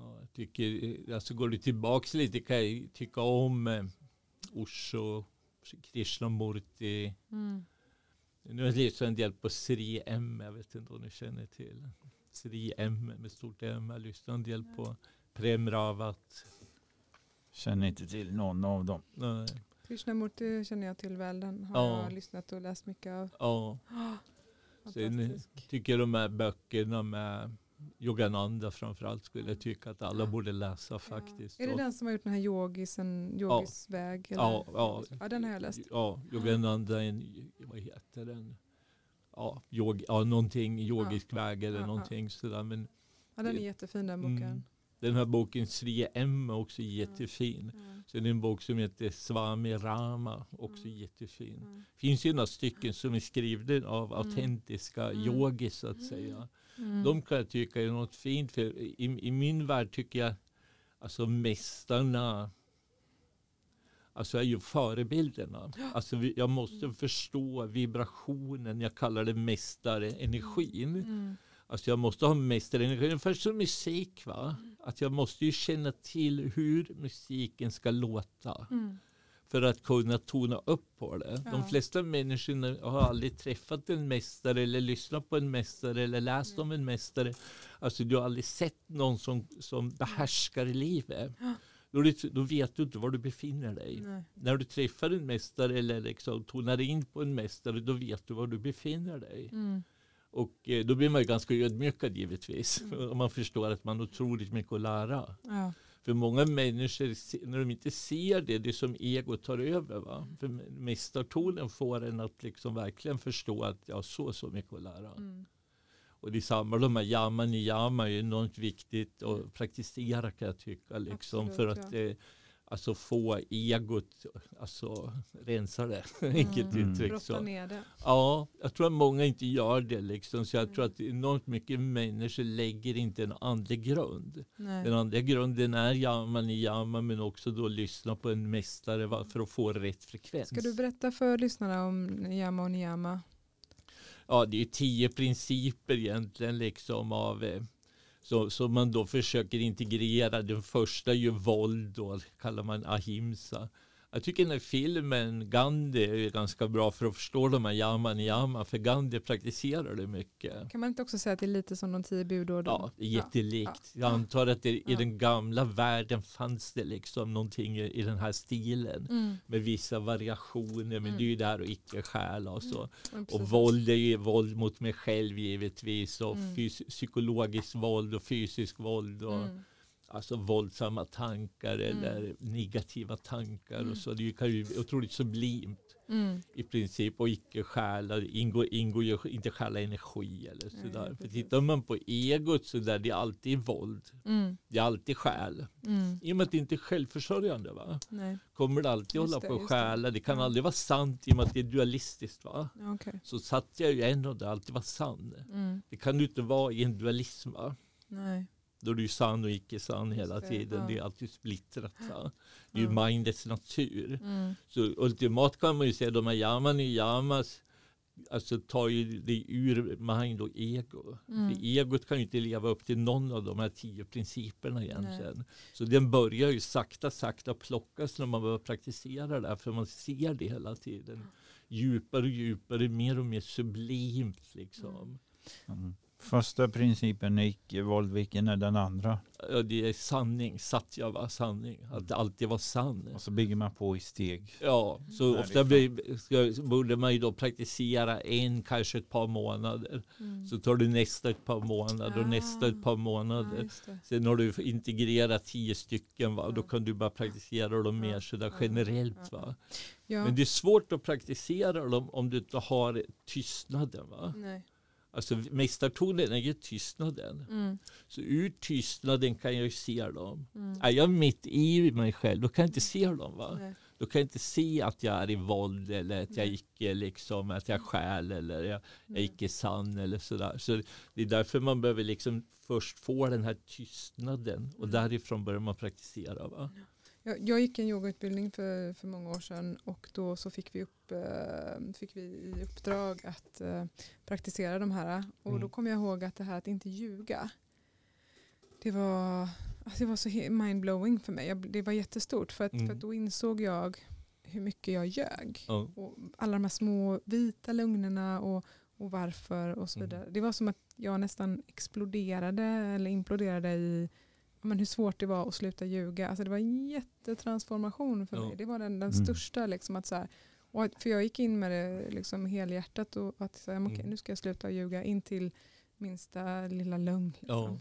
S2: ja, jag tycker, alltså går du tillbaks lite kan jag tycka om eh, Osho, Krishnamurti.
S3: Mm.
S2: Nu har jag lyssnat en del på Sri M, jag vet inte om ni känner till. Sri M med stort M, jag har lyssnat en del på Prem Rawat.
S1: Känner inte till någon av dem.
S2: Nej,
S3: Krishnamurti känner jag till väl. Den har
S2: Ja.
S3: jag lyssnat och läst mycket av.
S2: Ja, Sen-
S3: Fantastisk.
S2: tycker de här böckerna med Yogananda framförallt skulle tycka att alla borde läsa faktiskt.
S3: Är det den som har gjort den här yogisen, yogis väg? Eller?
S2: Ja, ja.
S3: ja, den har jag läst.
S2: Ja, Yogananda, en, vad heter den? Ja, yog, ja någonting, yogisk väg eller
S3: Ja, ja.
S2: någonting sådär. Men
S3: Ja, den är jättefin den boken.
S2: Mm. den här boken Sri M är också jättefin.
S3: Ja.
S2: Det är en bok som heter Swami Rama, också
S3: Mm.
S2: jättefin.
S3: Ja.
S2: finns ju några stycken som är skrivna av
S3: Mm.
S2: autentiska
S3: Mm.
S2: yogis så att säga.
S3: Mm.
S2: De kan jag tycka är något fint. För i, I min värld tycker jag alltså mästarna alltså är ju förebilderna. Alltså vi, jag måste förstå vibrationen, jag kallar det mästarenergin.
S3: Mm.
S2: Alltså jag måste ha mästarenergi, ungefär som musik. Va? Att jag måste ju känna till hur musiken ska låta
S3: Mm.
S2: För att kunna tona upp på det.
S3: Ja.
S2: De flesta människor har aldrig träffat en mästare eller lyssnat på en mästare eller läst
S3: Mm.
S2: om en mästare. Alltså du har aldrig sett någon som, som behärskar livet.
S3: Ja.
S2: Då, då vet du inte var du befinner dig.
S3: Nej.
S2: När du träffar en mästare eller liksom tonar in på en mästare då vet du var du befinner dig.
S3: Mm.
S2: Och eh, då blir man ju ganska ödmjukad givetvis.
S3: Mm.
S2: Om man förstår att man har otroligt mycket att lära.
S3: Ja.
S2: För många människor, när de inte ser det, det är som ego tar över. Va? För mästartonen får en att liksom verkligen förstå att jag har så, så mycket att lära.
S3: Mm.
S2: Och det är samma, de här yama niyama är enormt viktigt att praktisera kan jag tycka. Liksom,
S3: Absolut,
S2: för att
S3: ja.
S2: Alltså, få egot, alltså rensa det. Enkelt
S3: Mm.
S2: uttryckt.
S3: Brotta
S2: Så.
S3: ner det.
S2: Ja, jag tror att många inte gör det. Liksom. Så jag
S3: Mm.
S2: tror att enormt mycket människor lägger inte en andlig grund.
S3: Nej.
S2: Den andra grunden är yama niyama men också då lyssna på en mästare va, för att få rätt frekvens.
S3: Ska du berätta för lyssnarna om Niyama och Niyama?
S2: Ja, det är tio principer egentligen liksom av eh, så, så man då försöker integrera. Den första är ju våld då, kallar man ahimsa. Jag tycker den här filmen Gandhi är ganska bra för att förstå de här yama niyama för Gandhi praktiserar det mycket.
S3: Kan man inte också säga att det är lite som de tio budorden?
S2: Ja, det är jättelikt.
S3: Ja.
S2: Jag antar att det, i den gamla världen fanns det liksom någonting i, den här stilen.
S3: Mm.
S2: med vissa variationer, men
S3: Mm.
S2: det är ju där och icke stjäla och så.
S3: men
S2: Och våld är ju våld mot mig själv givetvis och
S3: Mm.
S2: psykologiskt våld och fysisk våld och
S3: Mm.
S2: Alltså våldsamma tankar eller negativa tankar
S3: Mm.
S2: och så. Det är ju- kan ju bli otroligt sublimt
S3: Mm.
S2: i princip och icke stjäla, ingår, ingår ju inte stjäla energi eller
S3: Nej,
S2: sådär. För
S3: precis.
S2: tittar man på egot så där, det är alltid våld.
S3: Mm.
S2: Det är alltid stjäl.
S3: Mm.
S2: I och med att det inte är självförsörjande va?
S3: Nej,
S2: kommer det alltid
S3: Just
S2: hålla på och
S3: det.
S2: stjäla. Det kan
S3: Ja.
S2: aldrig vara sant i och med att det är dualistiskt. Va?
S3: Okej.
S2: Så satt jag ju en och det alltid var sann.
S3: Mm.
S2: Det kan du inte vara i en dualism. Va?
S3: Nej.
S2: Då är du ju sann och icke sann hela
S3: det,
S2: tiden.
S3: ja.
S2: Det är alltid splittrat. Va? Det är ju mindets natur.
S3: Mm.
S2: Så ultimat kan man ju säga de här yaman i yamas alltså tar ju det ur mind och ego.
S3: Mm.
S2: För egot kan ju inte leva upp till någon av de här tio principerna egentligen. Så den börjar ju sakta, sakta plockas när man börjar praktisera det här, för man ser det hela tiden. Djupare och djupare, mer och mer sublimt liksom.
S1: Mm. Första principen är icke-våld, vilken är den andra?
S2: Ja, det är sanning, satya var sanning. Att alltid vara sann.
S1: Och så bygger man på i steg.
S2: Ja, så
S1: Därifrån.
S2: ofta blir, borde man ju då praktisera en, kanske ett par månader.
S3: Mm.
S2: Så tar du nästa ett par månader och nästa ett par
S3: Ja,
S2: månader.
S3: det.
S2: Sen har du integrerat tio stycken, va? då
S3: Ja.
S2: kan du bara praktisera dem mer
S3: Ja,
S2: sådär
S3: ja,
S2: generellt.
S3: ja.
S2: Va?
S3: Ja.
S2: Men det är svårt att praktisera dem om du inte har tystnaden. Va?
S3: Nej.
S2: Alltså mästartonen är ju tystnaden.
S3: Mm.
S2: Så ur tystnaden kan jag ju se dem.
S3: Mm.
S2: Är jag mitt i mig själv, då kan jag inte se dem. Va?
S3: Nej.
S2: Då kan jag inte se att jag är i våld eller att jag icke liksom, att jag stjäl eller jag, jag är icke sann eller sådär. Så det är därför man behöver liksom först få den här tystnaden och
S3: Mm.
S2: därifrån börjar man praktisera. Va?
S3: Jag, jag gick en yogautbildning för, för många år sedan och då så fick vi, upp, eh, fick vi i uppdrag att eh, praktisera de här. Och
S2: Mm.
S3: då kom jag ihåg att det här att inte ljuga, det var, alltså det var så mindblowing för mig. Jag, det var jättestort för att,
S2: Mm.
S3: för att då insåg jag hur mycket jag ljög.
S2: Ja.
S3: Och alla de här små vita lögnerna och, och varför och så
S2: Mm.
S3: vidare. Det var som att jag nästan exploderade eller imploderade i men hur svårt det var att sluta ljuga. Alltså det var en jättetransformation för
S2: Ja.
S3: mig. Det var den, den
S1: Mm.
S3: största. Liksom, att så här, och att, för jag gick in med det liksom helhjärtat och att säga, okej,
S2: Mm.
S3: nu ska jag sluta ljuga in till minsta lilla lögn. Liksom.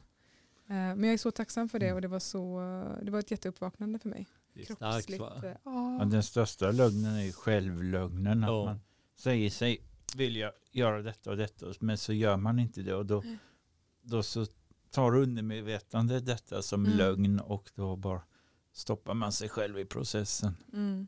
S2: Ja.
S3: Eh, Men jag är så tacksam för det
S1: Mm.
S3: och det var, så, det var ett jätteuppvaknande för mig.
S2: Det är starkt
S3: Kroppsligt.
S2: va?
S3: eh,
S1: Ja,
S3: Ja.
S1: den största lögnen är självlögnen. Att
S2: Ja.
S1: man säger sig vilja göra detta och detta men så gör man inte det och då, då så tar undermedvetandet detta som
S3: Mm.
S1: lögn och då bara stoppar man sig själv i processen.
S3: Mm.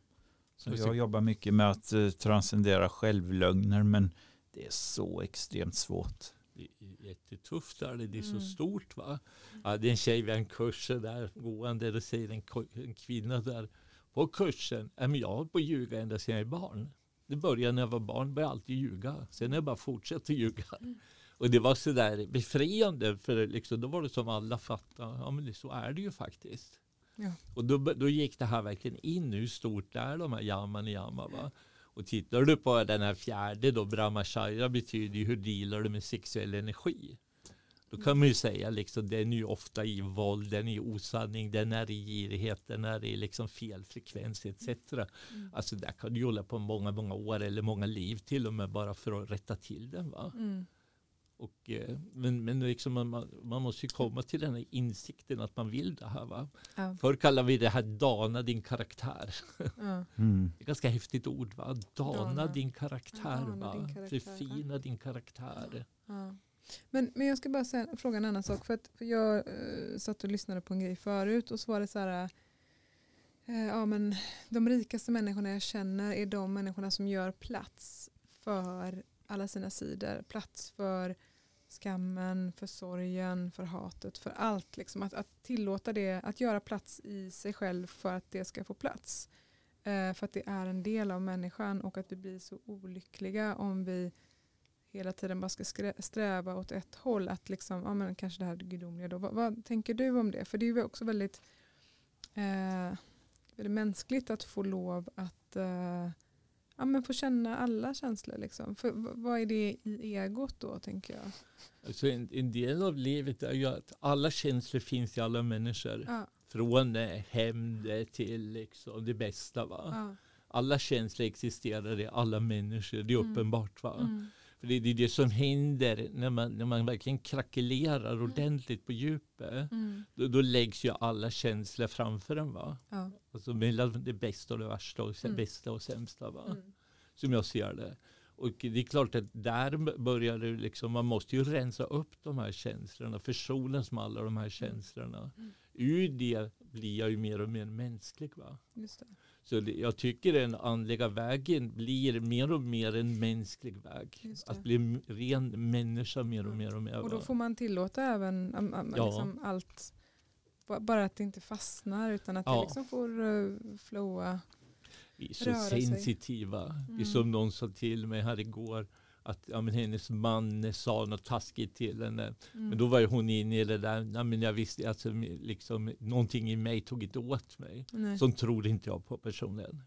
S1: Så jag jobbar mycket med att eh, transcendera självlögner men det är så extremt svårt.
S2: Det är jättetufft där, det är så
S3: Mm.
S2: stort va. Ja, det är en tjej vid en kurs där gående, då säger en, en kvinna där på kursen, "Ja, men jag har på att ljuga ända sedan jag är barn. Det började när jag var barn, började alltid ljuga. Sen har jag bara fortsatt att ljuga.
S3: Mm.
S2: Och det var så där befriande, för liksom, då var det som alla fattade, ja men det, så är det ju faktiskt.
S3: Ja.
S2: Och då, då gick det här verkligen in, hur stort är de här yaman yama va? Och tittar du på den här fjärde då, brahmacharya betyder ju hur dealar du med sexuell energi. Då kan man ju säga liksom den är ju ofta i våld, den är i osanning, den är i girighet, den är i liksom fel frekvens etc.
S3: Mm.
S2: Alltså där kan du hålla på många, många år eller många liv till och med bara för att rätta till den va.
S3: Mm.
S2: Och, eh, men men liksom man, man, måste ju komma till den här insikten att man vill det här va.
S3: Ja.
S2: Förr kallade vi det här dana din karaktär.
S3: Ja.
S1: Mm.
S2: Det är ganska häftigt ord va? Dana,
S3: Dana.
S2: din karaktär
S3: Dana
S2: va?
S3: din karaktär, ja.
S2: Förfina din karaktär.
S3: Ja. Men, men jag ska bara säga, fråga en annan sak. För, att, för jag eh, satt och lyssnade på en grej förut och så var det så här. eh, ja, men de rikaste människorna jag känner är de människorna som gör plats för alla sina sidor. Plats för skammen, för sorgen, för hatet, för allt. Liksom. Att, att tillåta det, att göra plats i sig själv för att det ska få plats. Eh, för att det är en del av människan och att vi blir så olyckliga om vi hela tiden bara ska sträva åt ett håll. Att liksom, ja men kanske det här gudomliga då. Vad, vad tänker du om det? För det är ju också väldigt, eh, väldigt mänskligt att få lov att eh, ja, men få känna alla känslor. Liksom. För, vad är det i egot då tänker jag?
S2: Alltså en, en del av livet är ju att alla känslor finns i alla människor.
S3: Ja,
S2: Från eh, hämnd till liksom det bästa va.
S3: ja,
S2: Alla känslor existerar i alla människor, det är
S3: Mm.
S2: uppenbart va.
S3: mm,
S2: För det, är det som händer när man, när man verkligen krackelerar ordentligt på djupet.
S3: mm,
S2: Då, då läggs ju alla känslor framför en va.
S3: ja,
S2: Alltså mellan det bästa och det värsta och det
S3: Mm.
S2: bästa och sämsta va.
S3: mm,
S2: Som jag ser det. Och det är klart att där börjar det liksom, man måste ju rensa upp de här känslorna, försonas med alla de här känslorna.
S3: Mm.
S2: Ur det blir jag ju mer och mer mänsklig va.
S3: just det.
S2: Så det, jag tycker den andliga vägen blir mer och mer en mänsklig väg.
S3: Det.
S2: Att bli en ren människa mer och mer och mer.
S3: Och då får man tillåta även um, um,
S2: Ja.
S3: liksom allt. Ba- Bara att det inte fastnar utan att det
S2: Ja.
S3: liksom får uh, flowa.
S2: Vi är så
S3: sig.
S2: sensitiva. Det är
S3: Mm.
S2: som någon sa till mig här igår. Att ja, men hennes man sa något taskigt till henne.
S3: Mm.
S2: Men då var hon inne i det där. Ja, men jag visste alltså, liksom, någonting i mig tog inte åt mig.
S3: Nej.
S2: Sånt tror inte jag på personligen.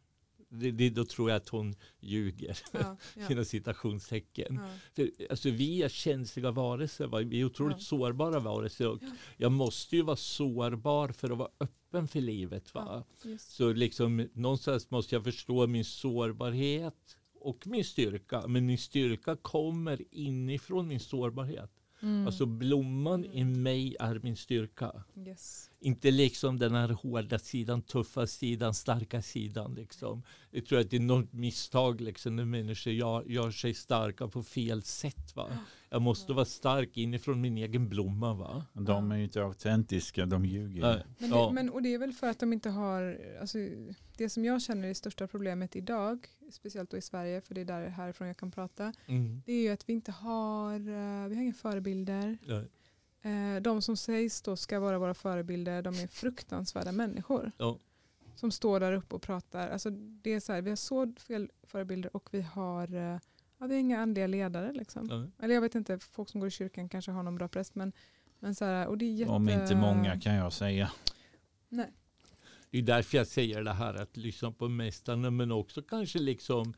S2: det, det, då tror jag att hon ljuger.
S3: Ja, ja,
S2: Inom citationstecken.
S3: ja.
S2: För, alltså, vi är känsliga varelser. Va? Vi är otroligt
S3: Ja.
S2: sårbara varelser. Och
S3: Ja.
S2: Jag måste ju vara sårbar för att vara öppen för livet. Va? Så liksom, någonstans måste jag förstå min sårbarhet och min styrka. Men min styrka kommer inifrån min sårbarhet.
S3: Mm.
S2: Alltså blomman i mig är min styrka.
S3: yes.
S2: Inte liksom den här hårda sidan, tuffa sidan, starka sidan. Liksom. Jag tror att det är något misstag liksom, när människor gör, gör sig starka på fel sätt. Va? Jag måste vara stark inifrån min egen blomma. Va?
S1: De är ju inte autentiska, de ljuger.
S2: Nej.
S3: Men det,
S2: Ja.
S3: men, och det är väl för att de inte har, alltså, det som jag känner är det största problemet idag, speciellt då i Sverige, för det är där härifrån jag kan prata,
S2: Mm.
S3: det är ju att vi inte har, eh, vi har inga förebilder.
S2: Ja.
S3: Eh, De som sägs då ska vara våra förebilder, de är fruktansvärda människor.
S2: Ja.
S3: Som står där uppe och pratar. Alltså det är så här, vi har så fel förebilder och vi har, eh, ja, vi har inga andliga ledare. Liksom.
S2: Ja.
S3: Eller jag vet inte, folk som går i kyrkan kanske har någon bra präst. Men, men så här, och det är jätte...
S1: Om inte många kan jag säga.
S3: Nej.
S2: Det är därför jag säger det här att lyssna på mästarna men också kanske liksom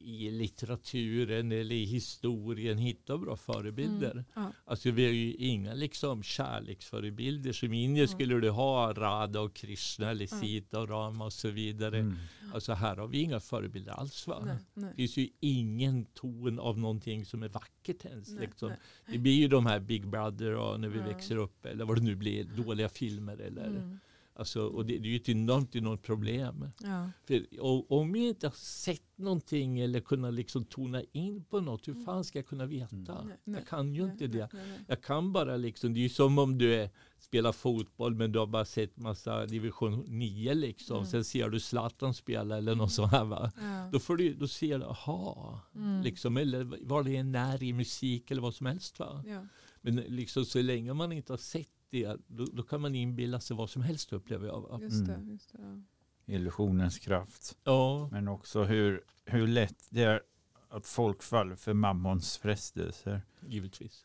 S2: i litteraturen eller i historien hitta bra förebilder.
S3: Mm. Ja.
S2: Alltså vi har ju inga liksom kärleksförebilder. Som i Indien skulle du ha Radha och Krishna eller. Sita och Rama och så vidare.
S1: Mm.
S2: Alltså här har vi inga förebilder alls va?
S3: Nej, nej.
S2: Det finns ju ingen ton av någonting som är vackert ens.
S3: Nej,
S2: liksom.
S3: nej.
S2: Det blir ju de här Big Brother och när vi växer upp eller vad det nu blir, dåliga filmer eller
S3: Mm.
S2: Alltså, och det, det är ju ett enormt, enormt problem.
S3: Ja.
S2: För, och, om jag inte har sett någonting eller kunnat liksom tona in på något, hur fan ska jag kunna veta?
S1: Mm.
S2: Jag kan ju
S3: nej,
S2: inte det.
S3: nej, nej, nej.
S2: Jag kan bara liksom, det är ju som om du är, spelar fotboll men du har bara sett massa division 9 liksom.
S3: Mm.
S2: Sen ser du Zlatan spela eller något sånt här va.
S3: Ja.
S2: Då får du, då ser du, aha,
S3: Mm.
S2: liksom, eller vad det är i musik eller vad som helst va.
S3: Ja.
S2: Men liksom så länge man inte har sett det, då, då kan man inbilla sig vad som helst upplever jag.
S3: Just det.
S1: Mm.
S3: Just det ja.
S1: Illusionens kraft.
S2: Ja.
S1: Men också hur, hur lätt det är att folk faller för mammons frestelser.
S2: Givetvis.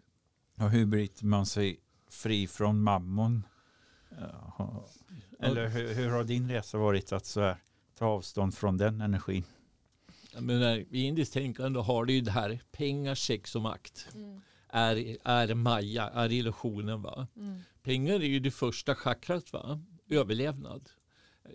S1: Och hur bryter man sig fri från mammon? Ja. Eller hur, hur har din resa varit att så här, ta avstånd från den energin?
S2: Jag menar, I indiskt tänkande har du ju det här pengar, sex och makt.
S3: Mm.
S2: Är, är Maja, är illusionen. Va?
S3: Mm.
S2: Pengar är ju det första chakrat, va? överlevnad.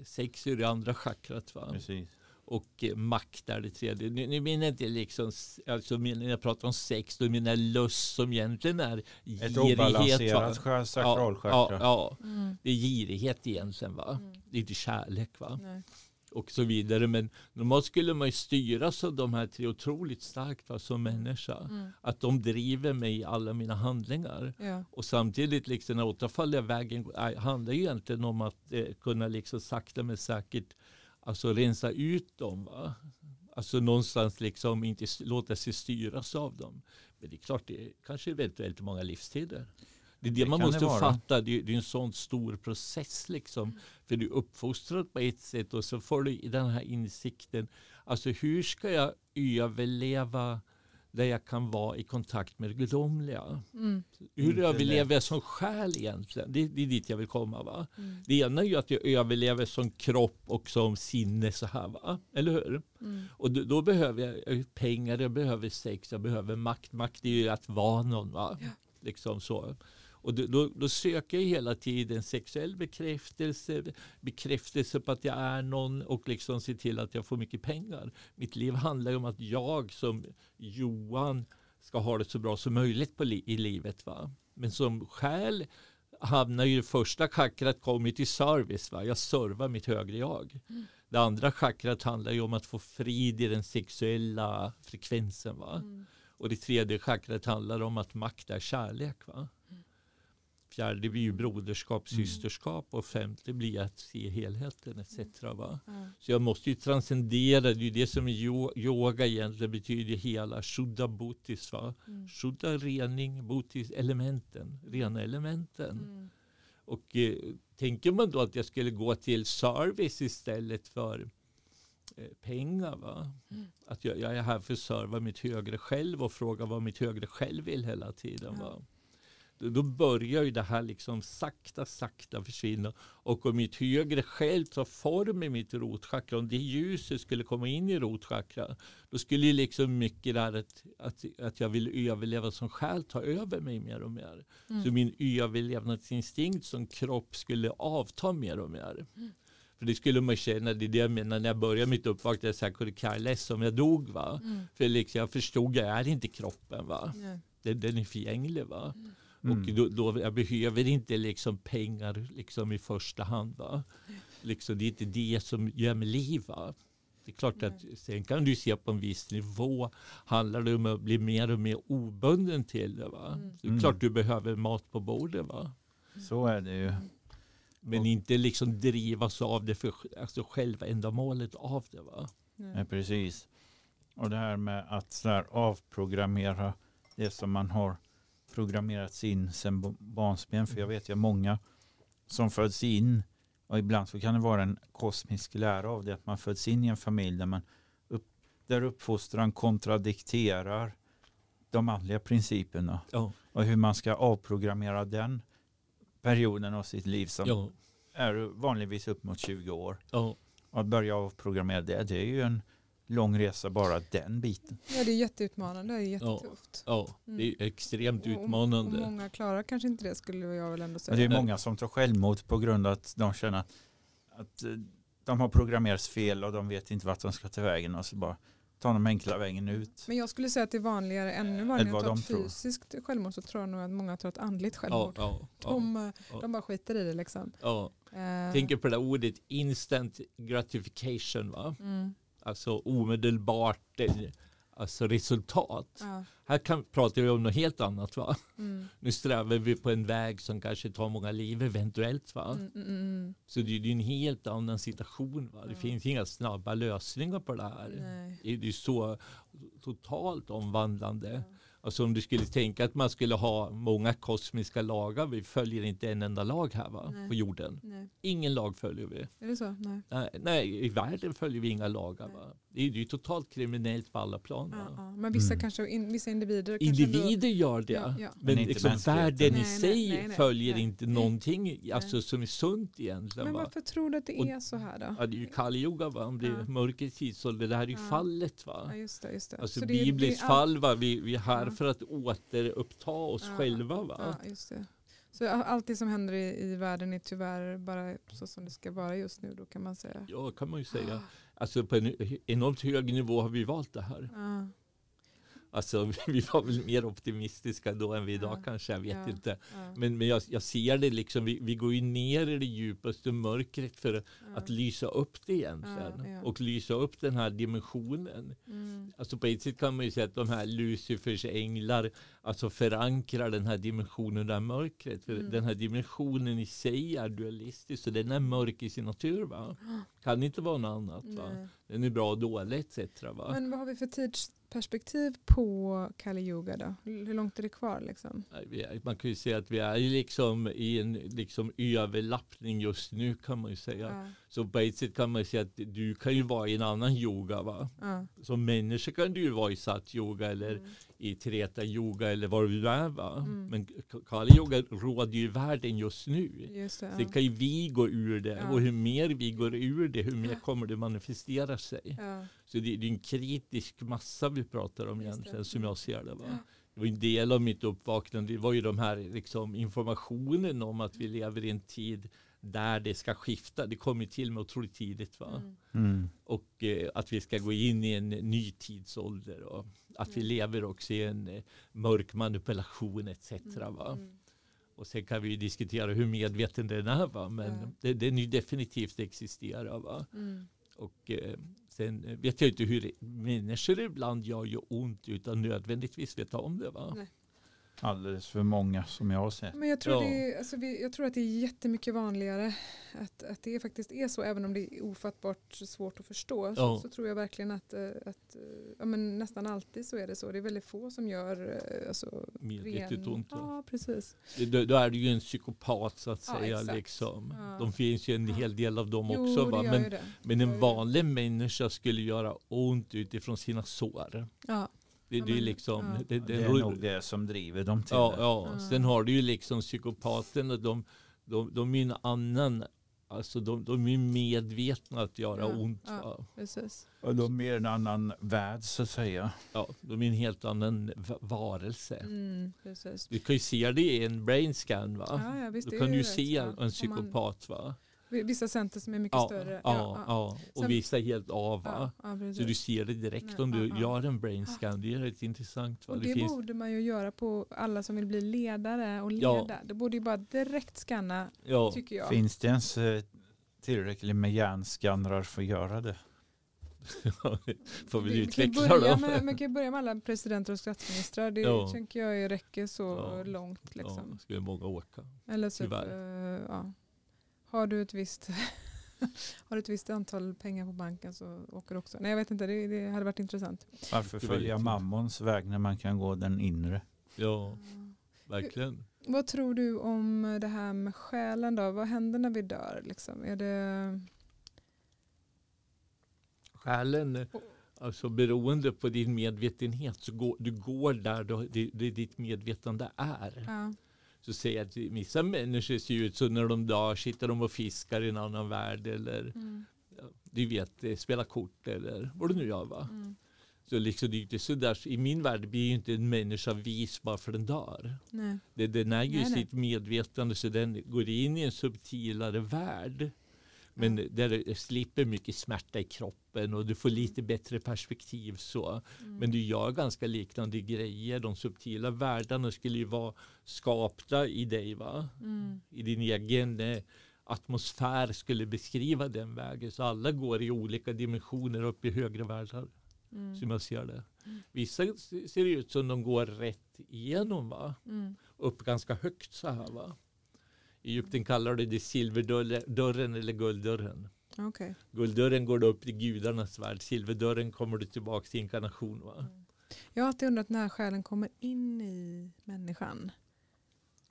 S2: Sex är det andra chakrat. Va?
S1: Precis.
S2: Och eh, makt är det tredje. Nu, nu menar jag inte liksom, alltså när jag pratar om sex, då menar jag lust som egentligen är
S1: Ett
S2: girighet.
S1: obalanserat
S2: va?
S1: sakralchakra.
S2: Ja, ja,
S3: Mm.
S2: det är girighet egentligen. Va?
S3: Mm.
S2: Det är inte kärlek. Va?
S3: Nej.
S2: Och så vidare. Men normalt skulle man ju styras av de här tre otroligt starkt va, som människa.
S3: Mm.
S2: Att de driver mig i alla mina handlingar.
S3: Ja.
S2: Och samtidigt liksom den återfallliga vägen handlar ju egentligen om att eh, kunna liksom sakta men säkert alltså rensa ut dem. Va? Alltså någonstans liksom inte låta sig styras av dem. Men det är klart, det är kanske eventuellt många livstider. Det är det,
S1: Det
S2: man måste
S1: det
S2: fatta. Det är, det är en sån stor process liksom. För du är uppfostrad på ett sätt och så får du i den här insikten. Alltså hur ska jag överleva där jag kan vara i kontakt med det gudomliga?
S3: Mm.
S2: Hur överlever jag som själ egentligen? Det, det är dit jag vill komma. va?
S3: Mm.
S2: Det ena är ju att jag överlever som kropp och som sinne så här. va? Eller hur?
S3: Mm.
S2: Och då, då behöver jag eh, pengar, jag behöver sex, jag behöver makt. Makt är ju att vara någon. Va?
S3: Ja.
S2: Liksom så. Och då, då, då söker jag hela tiden sexuell bekräftelse, bekräftelse på att jag är någon och liksom se till att jag får mycket pengar. Mitt liv handlar ju om att jag som Johan ska ha det så bra som möjligt li- i livet. Va? Men som själ hamnar ju det första chakrat kommer till service. Va? Jag servar mitt högre jag. Det andra chakrat handlar ju om att få frid i den sexuella frekvensen. Va?
S3: Mm.
S2: Och det tredje chakrat handlar om att makt är kärlek. Va? Fjärde blir ju broderskap,
S1: Mm.
S2: systerskap och femte blir att se helheten etc. Va?
S3: Ja.
S2: Så jag måste ju transcendera, det är ju det som yoga egentligen betyder hela shuddha bhutis. Va?
S3: Mm.
S2: Shuddha rening, bhutis elementen, rena elementen.
S3: Mm.
S2: Och eh, tänker man då att jag skulle gå till service istället för eh, pengar. Va?
S3: Mm.
S2: Att jag, jag är här för att serva mitt högre själv och fråga vad mitt högre själv vill hela tiden.
S3: Ja.
S2: Va? Då- börjar ju det här liksom sakta, sakta försvinna. Och om mitt högre själv tar form i mitt rotchakra, om det ljuset skulle komma in i rotchakra, då skulle ju liksom mycket där att, att, att jag vill överleva som själ ta över mig mer och mer.
S3: Mm.
S2: Så min överlevnadsinstinkt som kropp skulle avta mer och mer.
S3: Mm.
S2: För det skulle man känna, det är det jag menar när jag började mitt uppvaknande, så här kunde jag less om jag dog va.
S3: Mm.
S2: För liksom, jag förstod, jag är inte kroppen va. Den, den är förgänglig va.
S1: Mm.
S2: Och då, då, jag behöver inte liksom pengar liksom i första hand va. Liksom, det är inte det som gör mig liv va. Det är klart att sen kan du se på en viss nivå handlar det om att bli mer och mer obunden till det va.
S3: Mm.
S2: Det är
S1: Mm.
S2: klart du behöver mat på bordet va.
S1: Så är det ju.
S2: Men
S1: Och-
S2: inte liksom drivas av det för alltså själva ändamålet av det va.
S3: Nej.
S1: Ja, precis. Och det här med att så här avprogrammera det som man har programmerats in sedan barnsben. För jag vet ju många som föds in och ibland så kan det vara en kosmisk lära av det att man föds in i en familj där man upp, där uppfostran kontradikterar de manliga principerna
S2: Ja,
S1: och hur man ska avprogrammera den perioden av sitt liv som
S2: ja,
S1: är vanligtvis upp mot 20 år. Och att börja avprogrammera det, det är ju en lång resa bara den biten.
S3: Ja, det är jätteutmanande. Det är jättetufft.
S2: ja. Det är extremt
S3: Och- Och
S2: utmanande.
S3: många klarar kanske inte det skulle jag väl ändå säga.
S1: Och det är många som tar självmord på grund av att de känner att, eh, de har programmerats fel och de vet inte vart de ska ta vägen och så bara tar de enkla vägen ut.
S3: Men jag skulle säga att det är vanligare, ännu vanligare
S1: vad
S3: att ta
S1: de
S3: ett
S1: tror.
S3: fysiskt självmord så tror jag nog att många tar ett andligt
S2: Ja,
S3: självmord.
S2: ja, ja,
S3: De, eh,
S2: ja.
S3: de bara skiter i det liksom.
S2: ja.
S3: Eh,
S2: Tänker på det där ordet instant gratification va.
S3: mm,
S2: Alltså omedelbart eh, alltså resultat.
S3: ja,
S2: Här kan, pratar vi om något helt annat va.
S3: mm,
S2: Nu strävar vi på en väg som kanske tar många liv eventuellt va.
S3: mm, mm, mm,
S2: Så det är ju en helt annan situation va. Det
S3: Ja.
S2: finns inga snabba lösningar på det här.
S3: nej.
S2: Det är så totalt omvandlande.
S3: Ja.
S2: Alltså om du skulle tänka att man skulle ha många kosmiska lagar. Vi följer inte en enda lag här va?
S3: Nej.
S2: på jorden.
S3: Nej.
S2: Ingen lag följer vi.
S3: Är det så? Nej.
S2: Nej, i världen följer vi inga lagar. Va? Det är ju totalt kriminellt på alla plan.
S3: Ja, ja. Men vissa,
S1: Mm.
S3: kanske, in, vissa individer kanske ändå-
S2: Individer gör det.
S3: Ja, ja.
S2: Men,
S1: Men inte
S2: liksom världen i
S3: Nej, nej,
S2: sig
S3: nej, nej,
S2: följer
S3: nej.
S2: inte någonting alltså, som är sunt egentligen.
S3: Men
S2: Va?
S3: varför tror du att det
S2: Och-
S3: är så här då?
S2: Ja, det är ju Kali Yoga, va? om det är
S3: Ja.
S2: mörkrets tidsålder. Det här är ju
S3: Ja.
S2: fallet. Va?
S3: Ja, just det. Just det.
S2: Alltså
S3: Så
S2: bibliskt fall, va? Vi, vi är här
S3: Ja.
S2: för att återuppta oss
S3: Ja,
S2: själva. Va?
S3: Ja, just det. Så allt det som händer i, i världen är tyvärr bara så som det ska vara just nu då kan man säga.
S2: Ja, kan man ju säga. Alltså på en enormt hög nivå har vi valt det här.
S3: Ja,
S2: Alltså vi var väl mer optimistiska då än vi idag
S3: Ja.
S2: kanske, jag vet
S3: Ja.
S2: inte.
S3: ja,
S2: Men, men jag, jag ser det liksom, vi, vi går ju ner i det djupaste mörkret för att lysa upp det egentligen. Och lysa upp den här dimensionen.
S3: Mm,
S2: Alltså på ett sätt kan man ju säga att de här Lucifers änglar alltså förankrar den här dimensionen, det här mörkret. För
S3: Mm.
S2: den här dimensionen i sig är dualistisk och den är mörk i sin natur. Va? Kan inte vara något annat. Va? Den är bra och dålig etc. Va?
S3: Men vad har vi för tidsperspektiv på Kali Yoga då? Hur långt är det kvar liksom?
S2: Man kan ju säga att vi är liksom i en liksom överlappning just nu kan man ju säga.
S3: Ja,
S2: Så på ett sätt kan man ju säga att du kan ju vara i en annan yoga. Va?
S3: ja.
S2: Som människa kan du ju vara i satt yoga eller
S3: Mm.
S2: I treta yoga eller vad du är. Va?
S3: Mm.
S2: Men Kali yoga råder ju världen just nu.
S3: Just det.
S2: Sen
S3: Ja.
S2: kan ju vi gå ur det
S3: Ja.
S2: och hur mer vi går ur det, hur mer kommer det manifestera sig. Så det, det är en kritisk massa vi pratar om
S3: Just det.
S2: egentligen som jag ser det. Va? Det var en del av mitt uppvaknande, det var ju de här liksom, informationen om att vi lever i en tid där det ska skifta. Det kom ju till med otroligt tidigt. Va?
S3: Mm.
S1: Mm.
S2: Och eh, att vi ska gå in i en ny tidsålder och att vi
S3: Mm.
S2: lever också i en eh, mörk manipulation etc. Va?
S3: Mm.
S2: Och sen kan vi ju diskutera hur medveten den är. Va? Men det, den ju definitivt existerar. Va?
S3: Mm.
S2: Och eh, sen vet jag inte hur det, människor ibland gör ju ont utan nödvändigtvis veta om det. Va?
S3: Nej.
S1: Alldeles för många som jag har sett.
S3: Men jag tror,
S2: Ja.
S3: det är, alltså vi, jag tror att det är jättemycket vanligare att, att det faktiskt är så, även om det är ofattbart svårt att förstå. Så,
S2: Ja.
S3: så tror jag verkligen att, eh, att eh, ja, men nästan alltid så är det så. Det är väldigt få som gör eh, alltså,
S2: Medvetet
S3: ren-
S2: ont. Ja.
S3: Precis.
S2: Då, då är det ju en psykopat så att
S3: Ja,
S2: säga. liksom.
S3: Ja.
S2: De finns ju en hel del av dem
S3: Jo,
S2: också. Va? Men, men en vanlig människa skulle göra ont utifrån sina sår.
S3: Ja,
S2: Det, det är liksom,
S3: ja.
S2: det,
S1: Det
S2: det,
S1: är nog det som driver dem till
S2: ja,
S1: det.
S2: ja.
S3: Ja.
S2: Sen har du ju liksom psykopaterna, de, de, de är en annan, alltså de, de är medvetna att göra
S3: Ja,
S2: ont.
S3: ja. Precis.
S1: Och de är en annan värld så att säga.
S2: Ja, de är en helt annan va- varelse.
S3: Mm, precis.
S2: Du kan ju se det i en brain scan va?
S3: Ja, ja, visst,
S2: Då
S3: det
S2: kan du ju se en
S3: om man-
S2: psykopat va?
S3: Vissa center som är mycket
S2: Ja,
S3: större.
S2: ja, ja. Och
S3: Sen-
S2: vissa helt av
S3: ja, ja.
S2: Så du ser det direkt
S3: Nej,
S2: om du
S3: ja, ja.
S2: gör en brain scan. Det är rätt intressant. Va?
S3: Och
S2: Det
S3: det
S2: finns,
S3: borde man ju göra på alla som vill bli ledare och
S2: Ja.
S3: leda. Det borde ju bara direkt scanna,
S2: ja,
S3: tycker jag.
S1: Finns det ens eh, tillräckligt med hjärnskannrar för att göra det?
S2: får vi
S3: vi, kan
S2: utveckla
S3: börja med, man kan börja med alla presidenter och statsministrar. Det
S2: Ja.
S3: tänker jag ju räcker så
S2: Ja.
S3: långt. Liksom.
S2: Ja, skulle många åka.
S3: Eller typ,
S2: tyvärr.
S3: eh, ja. Har du ett visst har du ett visst antal pengar på banken så åker du också. Nej jag vet inte, det, det hade varit intressant.
S1: Varför följa mammons väg när man kan gå den inre?
S2: Ja, verkligen.
S3: Vad tror du om det här med själen då? Vad händer när vi dör? Liksom? Är det...
S2: Själen, alltså beroende på din medvetenhet, så går, du går där då, det, det ditt medvetande är.
S3: Ja.
S2: Så säger jag att vissa människor ser ut så när de dör sitter de och fiskar i en annan värld eller
S3: Mm.
S2: ja, du vet, eh, spela kort eller vad du nu gör va.
S3: Mm.
S2: Så liksom, det är inte så där, så I min värld blir ju inte en människa vis bara för den dör.
S3: Nej.
S2: Det, den äger ju
S3: Nej, nej.
S2: sitt medvetande så den går in i en subtilare värld. Men där du slipper mycket smärta i kroppen och du får lite bättre perspektiv. så.
S3: Mm.
S2: Men du gör ganska liknande grejer. De subtila världarna skulle ju vara skapta i dig. va?
S3: Mm.
S2: I din egen eh, atmosfär skulle beskriva den vägen. Så alla går i olika dimensioner upp i högre världar.
S3: Mm.
S2: Som jag ser det.
S3: Mm.
S2: Vissa ser ut som de går rätt igenom. va?
S3: Mm.
S2: upp ganska högt så här va. Egypten kallar det det silverdörren eller gulddörren.
S3: Okej.
S2: Gulddörren går då upp till gudarnas värld. Silverdörren kommer du tillbaka till inkarnation va.
S3: Jag har alltid undrat när själen kommer in i människan.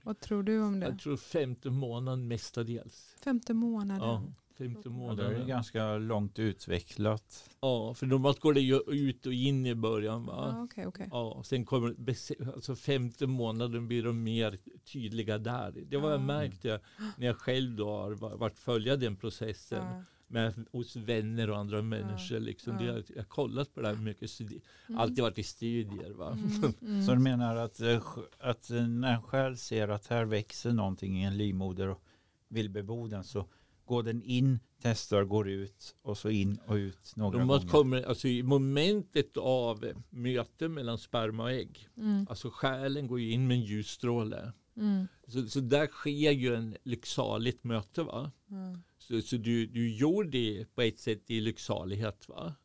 S3: Vad tror du om det?
S2: Jag tror femte månaden mestadels.
S3: Femte månaden.
S2: Ja, femte
S1: Ja, det är
S2: månaden.
S1: ganska långt utvecklat.
S2: Ja, för normalt går det ju ut och in i början
S3: Ja,
S2: va.
S3: Okej, okej.
S2: Ja, sen kommer alltså femte månaden blir de mer tydliga där. Det var jag
S3: Ja.
S2: märkte när jag själv då har va- varit följa den processen.
S3: Ja.
S2: med, hos vänner och andra människor. Liksom.
S3: ja.
S2: Det, har- jag har kollat på det här mycket, studi-
S3: Mm.
S2: alltid varit i studier. Va?
S3: Mm, mm.
S1: Så du menar att, eh, att när en själ ser att här växer någonting i en livmoder och vill bebo den så går den in, testar, går ut och så in och ut några
S2: De
S1: gånger.
S2: kommer, alltså, I momentet av möte mellan sperma och ägg,
S3: Mm,
S2: alltså själen går ju in med en ljusstråle.
S3: mm,
S2: Så, så där sker ju en lycksaligt möte. Va?
S3: ja.
S2: Så, så du, du gjorde det på ett sätt i lycksalighet. Va?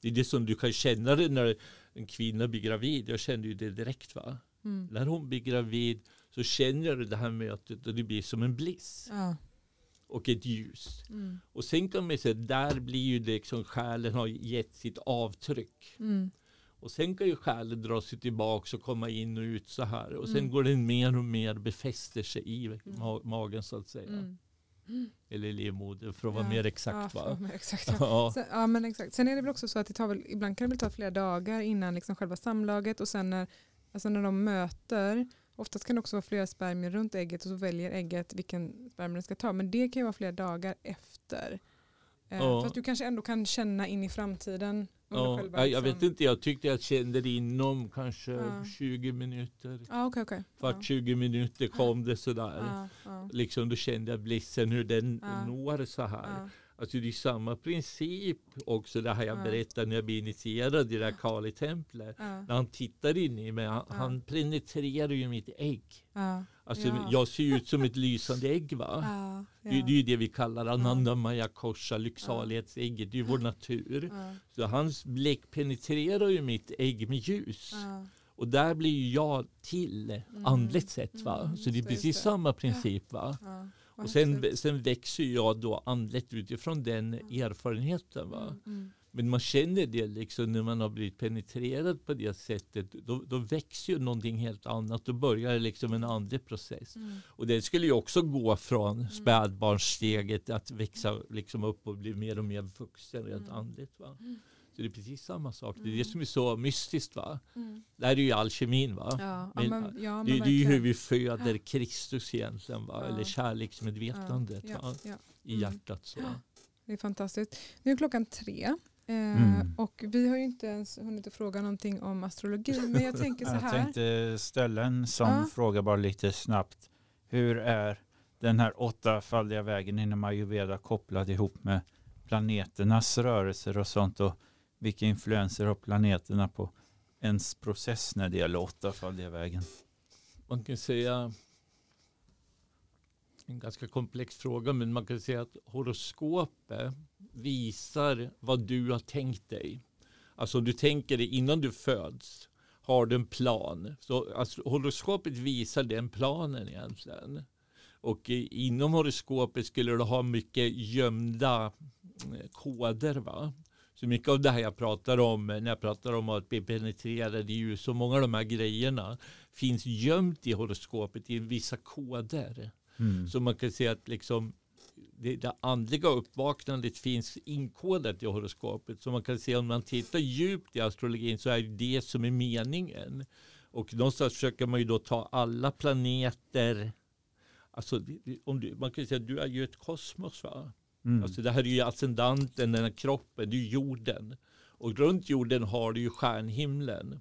S2: Det är det som du kan känna det när en kvinna blir gravid. Jag kände ju det direkt. va
S3: Mm.
S2: När hon blir gravid så känner du det här mötet och det blir som en bliss
S3: Ja.
S2: Och ett ljus.
S3: Mm.
S2: Och sen kan man säga där blir ju det liksom själen har gett sitt avtryck.
S3: Mm.
S2: Och sen kan ju själen dra sig tillbaka och komma in och ut så här. Och sen
S3: Mm.
S2: går den mer och mer befäster sig i ma- magen så att säga.
S3: Mm.
S2: Eller livmodern för att vara
S3: Ja.
S2: mer
S3: Ja,
S2: exakt.
S3: vara mer exakt ja.
S2: Ja.
S3: Sen, ja men exakt. Sen är det väl också så att det tar väl, ibland kan det väl ta flera dagar innan liksom själva samlaget och sen när, alltså när de möter, oftast kan det också vara flera spermier runt ägget och så väljer ägget vilken spermier det ska ta. Men det kan ju vara flera dagar efter. Eh,
S2: Ja.
S3: Fast du kanske ändå kan känna in i framtiden.
S2: Ja,
S3: själva
S2: jag, jag
S3: liksom-
S2: vet inte, jag tyckte jag kände det inom kanske
S3: Ja.
S2: 20 minuter.
S3: Ja, okej, okej.
S2: Vart
S3: Ja.
S2: 20 minuter kom det sådär. Liksom då kände jag blissen hur den når så här. Alltså det är samma princip också det här jag
S3: Ja.
S2: berättade när jag blev initierad i det här Kali-templet.
S3: Ja,
S2: När han tittar in i mig, han,
S3: Ja.
S2: han penetrerar ju mitt ägg.
S3: ja,
S2: Alltså
S3: Ja.
S2: jag ser ju ut som ett lysande ägg va. Det, det är ju det vi kallar Ananda Maya Korsa, lycksalighetsägget. Det är ju vår natur. Så hans blick penetrerar ju mitt ägg med ljus. Och där blir ju jag till
S3: Mm.
S2: andligt sett va.
S3: Mm,
S2: Så det är precis samma princip va. Och sen, sen växer jag då andligt utifrån den erfarenheten. Va?
S3: Mm, mm.
S2: Men man känner det liksom när man har blivit penetrerad på det sättet. Då, då växer ju någonting helt annat. Då börjar liksom en andlig process.
S3: Mm.
S2: Och det skulle ju också gå från spädbarnssteget att växa liksom upp och bli mer och mer vuxen rent
S3: Mm.
S2: andligt. Va? Så det är precis samma sak. Det är
S3: Mm.
S2: det som är så mystiskt. va?
S3: Mm.
S2: Det här är ju alkemin. va?
S3: Ja,
S2: Men,
S3: ja, men, ja, men
S2: Det, det är ju hur vi föder Kristus egentligen. Va?
S3: Ja.
S2: Eller kärleksmedvetandet
S3: ja, ja,
S2: i
S3: Mm.
S2: hjärtat. Så.
S3: Det är fantastiskt. Nu är klockan tre. Eh,
S1: Mm.
S3: Och vi har ju inte ens hunnit att fråga någonting om astrologi. Men jag tänker så
S1: Jag
S3: här.
S1: tänkte ställa en sån
S3: Ja.
S1: fråga bara lite snabbt. Hur är den här åttafaldiga vägen inom ayurveda kopplad ihop med planeternas rörelser och sånt och vilka influenser har planeterna på ens process när det gäller åttafaldiga vägen?
S2: Man kan säga en ganska komplex fråga, men man kan säga att horoskopet visar vad du har tänkt dig. Alltså om du tänker dig innan du föds, har du en plan. Så alltså, horoskopet visar den planen egentligen. Och inom horoskopet skulle du ha mycket gömda koder. Va? Så mycket av det här jag pratar om när jag pratar om att bli penetrerad i ljus, så många av de här grejerna finns gömt i horoskopet i vissa koder.
S1: Mm.
S2: Så man kan säga att liksom det, det andliga uppvaknandet finns inkodat i horoskopet. Så man kan säga om man tittar djupt i astrologin så är det det som är meningen. Och någonstans försöker man ju då ta alla planeter. Alltså, om du, man kan säga att du är ju ett kosmos. Va?
S1: Mm.
S2: Alltså det här är ju ascendanten, den här kroppen, det är jorden. Och runt jorden har du ju stjärnhimlen.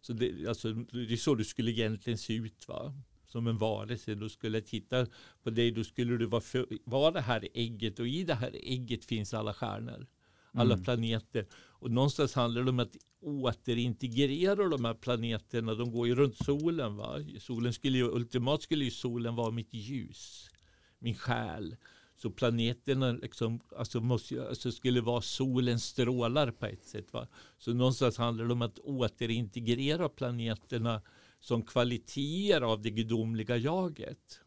S2: Så det, alltså, det är så du skulle egentligen se ut va? Som en varelse. Du skulle titta på dig, då skulle du vara, vara det här ägget och i det här ägget finns alla stjärnor. Alla
S1: Mm.
S2: planeter. Och någonstans handlar det om att återintegrera de här planeterna. De går ju runt solen. Va? Solen skulle ju, ultimat skulle ju solen vara mitt ljus. Min själ. Så planeterna liksom, alltså måste, ju- alltså skulle vara solens strålar på ett sätt. Va? Så någonstans handlar det om att återintegrera planeterna som kvaliteter av det gudomliga jaget.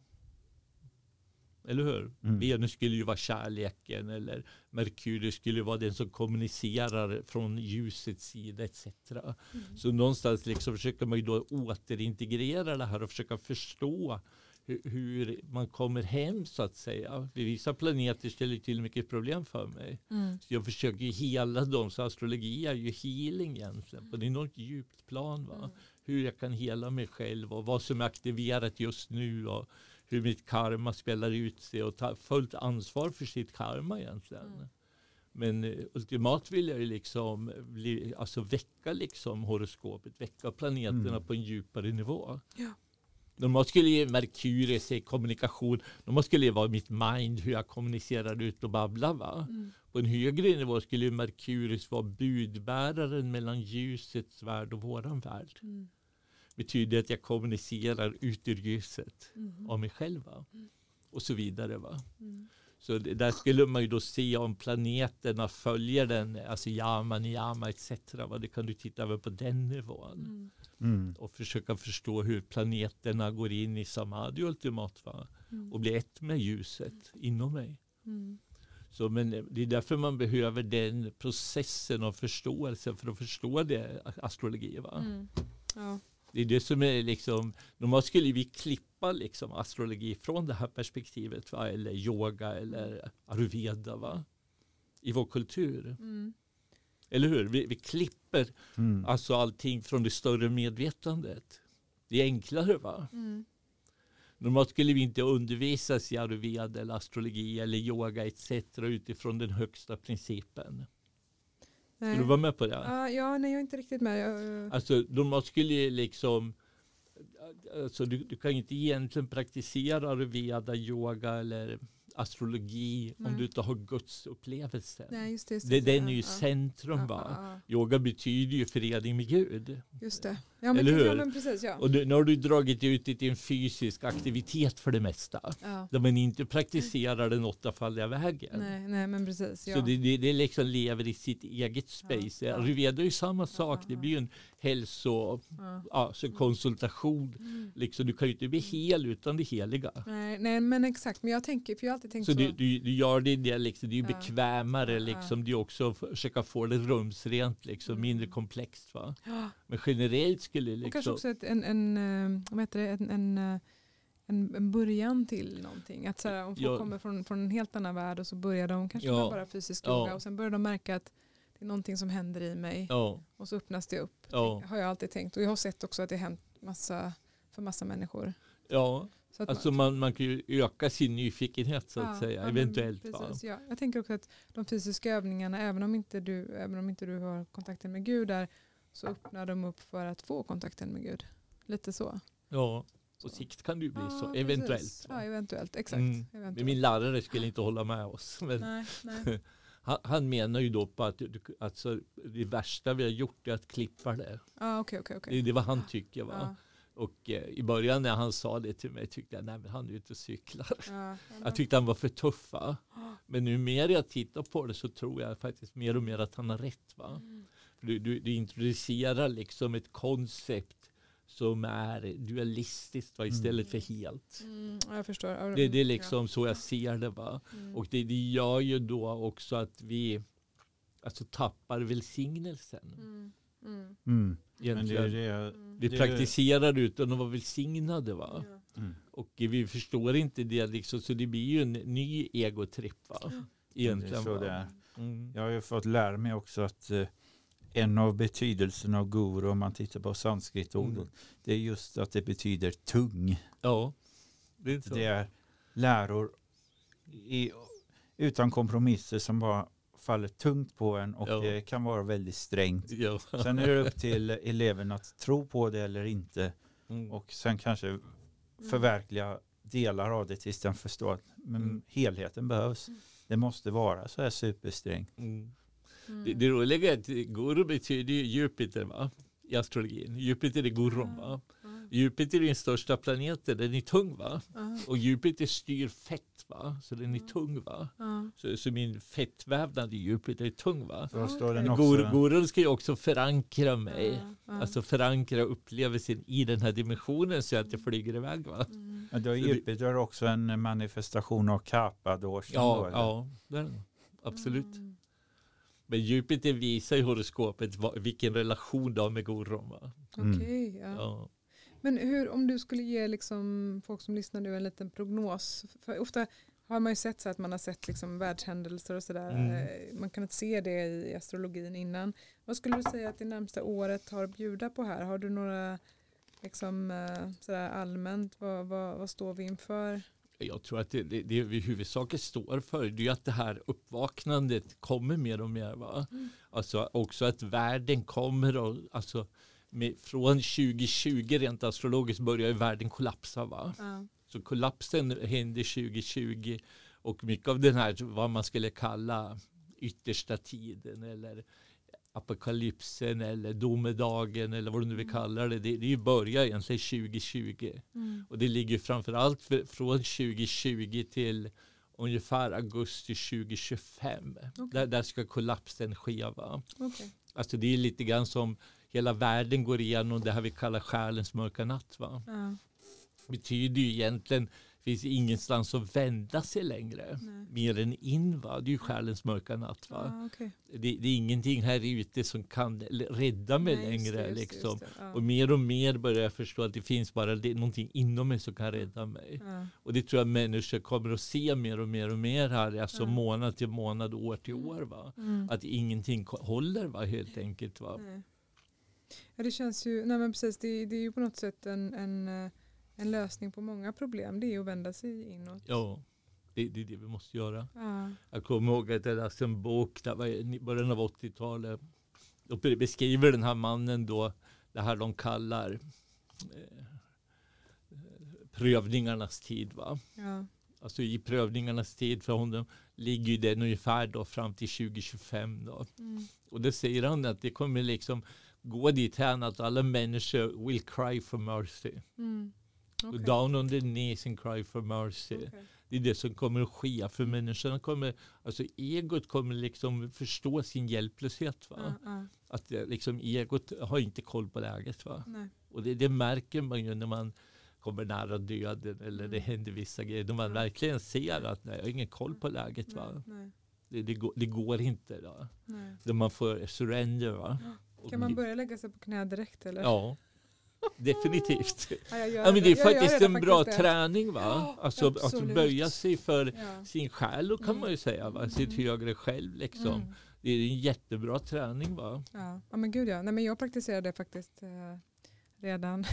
S2: Eller hur?
S1: Mm.
S2: Venus skulle ju vara kärleken eller Merkurius skulle vara den som kommunicerar från ljusets sida etc.
S3: Mm.
S2: Så någonstans liksom försöker man ju då återintegrera det här och försöka förstå hur, man kommer hem så att säga. Vissa planeter ställer till mycket problem för mig.
S3: Mm.
S2: Så jag försöker hela dem. Så astrologi är ju healing egentligen på ett enormt djupt plan. Va?
S3: Mm.
S2: Hur jag kan hela mig själv och vad som är aktiverat just nu och hur mitt karma spelar ut sig och ta fullt ansvar för sitt karma egentligen.
S3: Mm.
S2: Men eh, ultimat vill jag ju liksom bli, alltså väcka liksom horoskopet, väcka planeterna
S1: Mm.
S2: på en djupare nivå.
S3: Ja.
S2: Normalt skulle ju Merkurius se kommunikation, normalt skulle det vara mitt mind, hur jag kommunicerar ut och babblar. Va?
S3: Mm.
S2: På en högre nivå skulle Merkurius vara budbäraren mellan ljusets värld och våran värld.
S3: Mm.
S2: Betyder att jag kommunicerar ut ur ljuset
S3: Mm.
S2: av mig själv. Va? Och så vidare. Va?
S3: Mm.
S2: Så det, där skulle man ju då se om planeterna följer den, alltså yama, niyama etc. Va? Det kan du titta över på den nivån.
S3: Mm.
S2: Och försöka förstå hur planeterna går in i samadhi ultimat. Va?
S3: Mm.
S2: Och blir ett med ljuset inom mig.
S3: Mm.
S2: Så, men det är därför man behöver den processen av förståelse för att förstå det, astrologi. Va?
S3: Mm. Ja.
S2: Det är det som är liksom, normalt skulle vi klippa liksom astrologi från det här perspektivet, va? eller yoga eller ayurveda va? i vår kultur.
S3: Mm.
S2: Eller hur? Vi, vi klipper
S1: Mm.
S2: alltså allting från det större medvetandet. Det är enklare va?
S3: Mm.
S2: Normalt skulle vi inte undervisas i ayurveda eller astrologi eller yoga etc. utifrån den högsta principen. Ska
S3: Nej.
S2: du vara med på det?
S3: Ja, ja, nej jag är inte riktigt med. Jag,
S2: Alltså normalt skulle ju liksom Alltså du, du kan inte egentligen praktisera ayurveda, yoga eller astrologi om
S3: Nej.
S2: du inte har Guds upplevelse.
S3: nej, just det. Just
S2: det,
S3: det
S2: den är ju
S3: ja,
S2: centrum
S3: ja,
S2: va.
S3: ja,
S2: Yoga betyder ju förening med Gud.
S3: Just det. Ja, men,
S2: Eller hur?
S3: Ja, men precis. Ja.
S2: Och nu, nu har du dragit ut det till en fysisk aktivitet för det mesta.
S3: Ja.
S2: Där man inte praktiserar den åttafaldiga vägen.
S3: Nej, nej, men precis. Ja.
S2: Så det, det, det liksom lever i sitt eget space.
S3: Ja.
S2: Ayurveda är ju samma sak. Det blir ju en hälso,
S3: ja.
S2: alltså konsultation.
S3: Mm.
S2: Liksom, du kan ju inte bli hel utan det heliga.
S3: Nej, nej, men exakt. Men jag tänker, för jag har alltid tänkt så.
S2: Så du, du, du gör det, det, liksom, det är ju bekvämare. Liksom. Det är också att försöka få det rumsrent, liksom,
S3: Mm.
S2: mindre komplext. Va? Men generellt skulle
S3: Och kanske
S2: liksom,
S3: också ett, en, en, eh, vad heter det, en, en, eh, en, en början till någonting. Att så här, om folk
S2: Ja.
S3: kommer från, från en helt annan värld och så börjar de kanske
S2: Ja.
S3: bara fysisk
S2: Ja.
S3: yoga och sen börjar de märka att det är någonting som händer i mig
S2: Ja,
S3: och så öppnas det upp.
S2: ja,
S3: Har jag alltid tänkt. Och jag har sett också att det har hänt massa, för massa människor.
S2: ja.
S3: Så att
S2: Alltså man, man kan ju öka sin nyfikenhet så att
S3: Ja,
S2: säga,
S3: ja,
S2: eventuellt.
S3: precis, ja. Jag tänker också att de fysiska övningarna, även om inte du, även om inte du har kontakten med Gud där, så öppnar de upp för att få kontakten med Gud. Lite så.
S2: Ja, på sikt kan det ju bli
S3: Ja,
S2: så,
S3: precis.
S2: eventuellt.
S3: Ja, eventuellt. Exakt.
S2: Mm.
S3: eventuellt.
S2: Men min lärare skulle inte hålla med oss. Men
S3: Nej, nej.
S2: han, han menar ju då på att alltså, det värsta vi har gjort är att klippa det.
S3: Ja, okej, okej, okej.
S2: Det det vad han tycker. Va?
S3: Ja,
S2: Och eh, i början när han sa det till mig tyckte jag, nej men han är ju inte cyklar.
S3: ja,
S2: Jag tyckte han var för tuff. Va? Men nu mer jag tittar på det så tror jag faktiskt mer och mer att han har rätt. Va?
S3: Mm.
S2: För du, du, du introducerar liksom ett koncept som är dualistiskt va? istället för helt.
S3: Mm, ja, jag förstår. Ja,
S2: Det, det är liksom så jag ser det. Va?
S3: Mm.
S2: Och det, det gör ju då också att vi alltså, tappar välsignelsen.
S3: Mm, mm,
S1: Mm. Men det är
S2: Egentligen.
S1: det,
S3: mm.
S2: Vi
S1: det-
S2: praktiserar utan att vara välsignade. Va?
S3: Ja.
S1: Mm.
S2: Och vi förstår inte det liksom, så det blir ju en ny egotripp. Va? Egentligen.
S1: Det är så
S2: va?
S1: det är.
S2: Mm.
S1: Jag har ju fått lära mig också att eh, en av betydelserna av guru om man tittar på sanskritordet
S2: Mm.
S1: det är just att det betyder tung.
S2: Ja, det är så.
S1: Det är läror i, utan kompromisser som bara faller tungt på en och
S2: Ja.
S1: det kan vara väldigt strängt.
S2: Ja.
S1: Sen är det upp till eleven att tro på det eller inte
S2: Mm.
S1: och sen kanske förverkliga delar av det tills den förstår att men
S2: Mm.
S1: helheten behövs. Det måste vara så här supersträngt.
S2: Mm.
S3: Mm.
S2: Det, det roliga är att guru betyder ju Jupiter va? i astrologin. Jupiter är gurun va? Jupiter är den största planeten, den är tung va? Och Jupiter styr fett va? Så den är tung va? Så, så min fettvävnad i Jupiter är tung va? Gur, gurun ska ju också förankra mig. Alltså förankra upplevelsen i den här dimensionen så jag inte flyger iväg va?
S3: Mm.
S1: men då Jupiter också en manifestation av Kappadåsen. då,
S2: Ja, ja absolut. Men Jupiter visar i horoskopet vad, vilken relation du har med gurun va?
S1: Mm.
S3: Okej, ja.
S2: Ja.
S3: Men hur, om du skulle ge liksom folk som lyssnar nu en liten prognos. För ofta har man ju sett så att man har sett liksom världshändelser och sådär.
S2: Mm.
S3: Eh, Man kan inte se det i astrologin innan. Vad skulle du säga att det närmsta året har att bjuda på här? Har du några liksom, eh, sådär allmänt, vad, vad, vad står vi inför?
S2: Jag tror att det, det, det vi i huvudsaken står för det är att det här uppvaknandet kommer mer och mer. Va?
S3: Mm.
S2: Alltså också att världen kommer och alltså med, från 2020 rent astrologiskt börjar ju världen kollapsa. Va?
S3: Ja.
S2: Så kollapsen hände 2020 och mycket av den här vad man skulle kalla yttersta tiden eller apokalypsen eller domedagen eller vad du nu vill kalla det. Det, det är ju egentligen 2020.
S3: Mm.
S2: Och det ligger framförallt för, från 2020 till ungefär augusti 2025.
S3: Okej.
S2: Där, där ska kollapsen ske. Va?
S3: Okej.
S2: Alltså det är lite grann som hela världen går igenom det här vi kallar själens mörka natt. Va?
S3: Ja.
S2: betyder ju egentligen finns ingenstans att vända sig längre.
S3: Nej.
S2: Mer än in. Va? Det är ju själens mörka natt. Va?
S3: Ja, okej.
S2: Det, det är ingenting här ute som kan rädda mig
S3: Nej, just det,
S2: längre.
S3: just det, just. Ja.
S2: Och mer och mer börjar jag förstå att det finns bara det, någonting inom mig som kan rädda mig.
S3: Ja.
S2: Och det tror jag människor kommer att se mer och mer och mer här, alltså månad till månad, år till år. Va?
S3: Mm.
S2: Att ingenting håller va, helt enkelt. Va?
S3: Nej. Ja, det känns ju, nej men precis, det, det är ju på något sätt en, en, eh, en lösning på många problem. Det är att vända sig inåt.
S2: Ja, det, det är det vi måste göra.
S3: Ja.
S2: Jag kommer ihåg att jag läste en bok, i början av 80-talet. Och be- beskriver den här mannen då, det här de kallar eh, prövningarnas tid. Va?
S3: Ja.
S2: Alltså i prövningarnas tid för honom ligger ju den ungefär då fram till 2025. Då.
S3: Mm.
S2: Och det säger han att det kommer liksom gå dit här att alla människor will cry for mercy.
S3: Mm. Okej.
S2: down on their knees and cry for mercy.
S3: Okej.
S2: Det är det som kommer att ske. För människorna kommer, alltså egot kommer liksom förstå sin hjälplöshet. Va?
S3: Ja, ja.
S2: Att det, liksom egot har inte koll på läget. Va?
S3: Nej.
S2: Och det, det märker man ju när man kommer nära döden eller det
S3: Mm.
S2: händer vissa grejer. Då man
S3: Ja.
S2: verkligen ser att nej, jag har ingen koll på läget. Va?
S3: Nej,
S2: Det, det, går, det går inte. Då. Då man får surrender. Va?
S3: Kan man börja lägga sig på knä direkt eller?
S2: Ja. Definitivt.
S3: Ja, jag gör
S2: Ja, men det är
S3: Jag
S2: faktiskt
S3: det
S2: en bra
S3: faktiskt det.
S2: träning va?
S3: Ja,
S2: Alltså att böja sig för
S3: Ja.
S2: sin själ kan
S3: Mm.
S2: man ju säga, va? sitt
S3: Mm.
S2: högre själv liksom.
S3: Mm.
S2: Det är en jättebra träning va?
S3: Ja. ja men gud ja. Nej, men jag praktiserar det faktiskt eh, redan.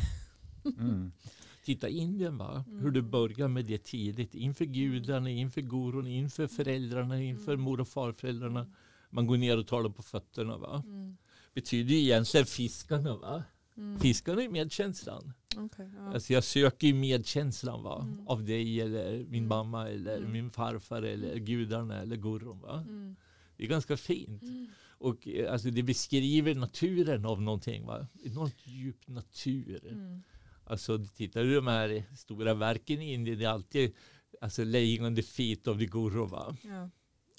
S1: Mm.
S2: Titta Indien va?
S3: Mm.
S2: Hur du börjar med det tidigt. Inför gudarna, inför gurun, inför föräldrarna, inför
S3: Mm.
S2: mor och farföräldrarna. Man går ner och tar dem på fötterna va?
S3: Mm.
S2: Betyder ju egentligen fiskarna va?
S3: Mm.
S2: Fiskarna är medkänslan.
S3: Okej, ja.
S2: Alltså jag söker ju medkänslan va?
S3: Mm.
S2: Av dig eller min
S3: Mm.
S2: mamma eller
S3: Mm.
S2: min farfar eller gudarna eller gurun va?
S3: Mm.
S2: Det är ganska fint.
S3: Mm.
S2: Och eh, alltså, det beskriver naturen av någonting. Va? Enormt djup natur.
S3: Mm.
S2: Alltså, tittar du de här stora verken i Indien, det är alltid alltså, laying on the feet of the guru. Va?
S3: Ja.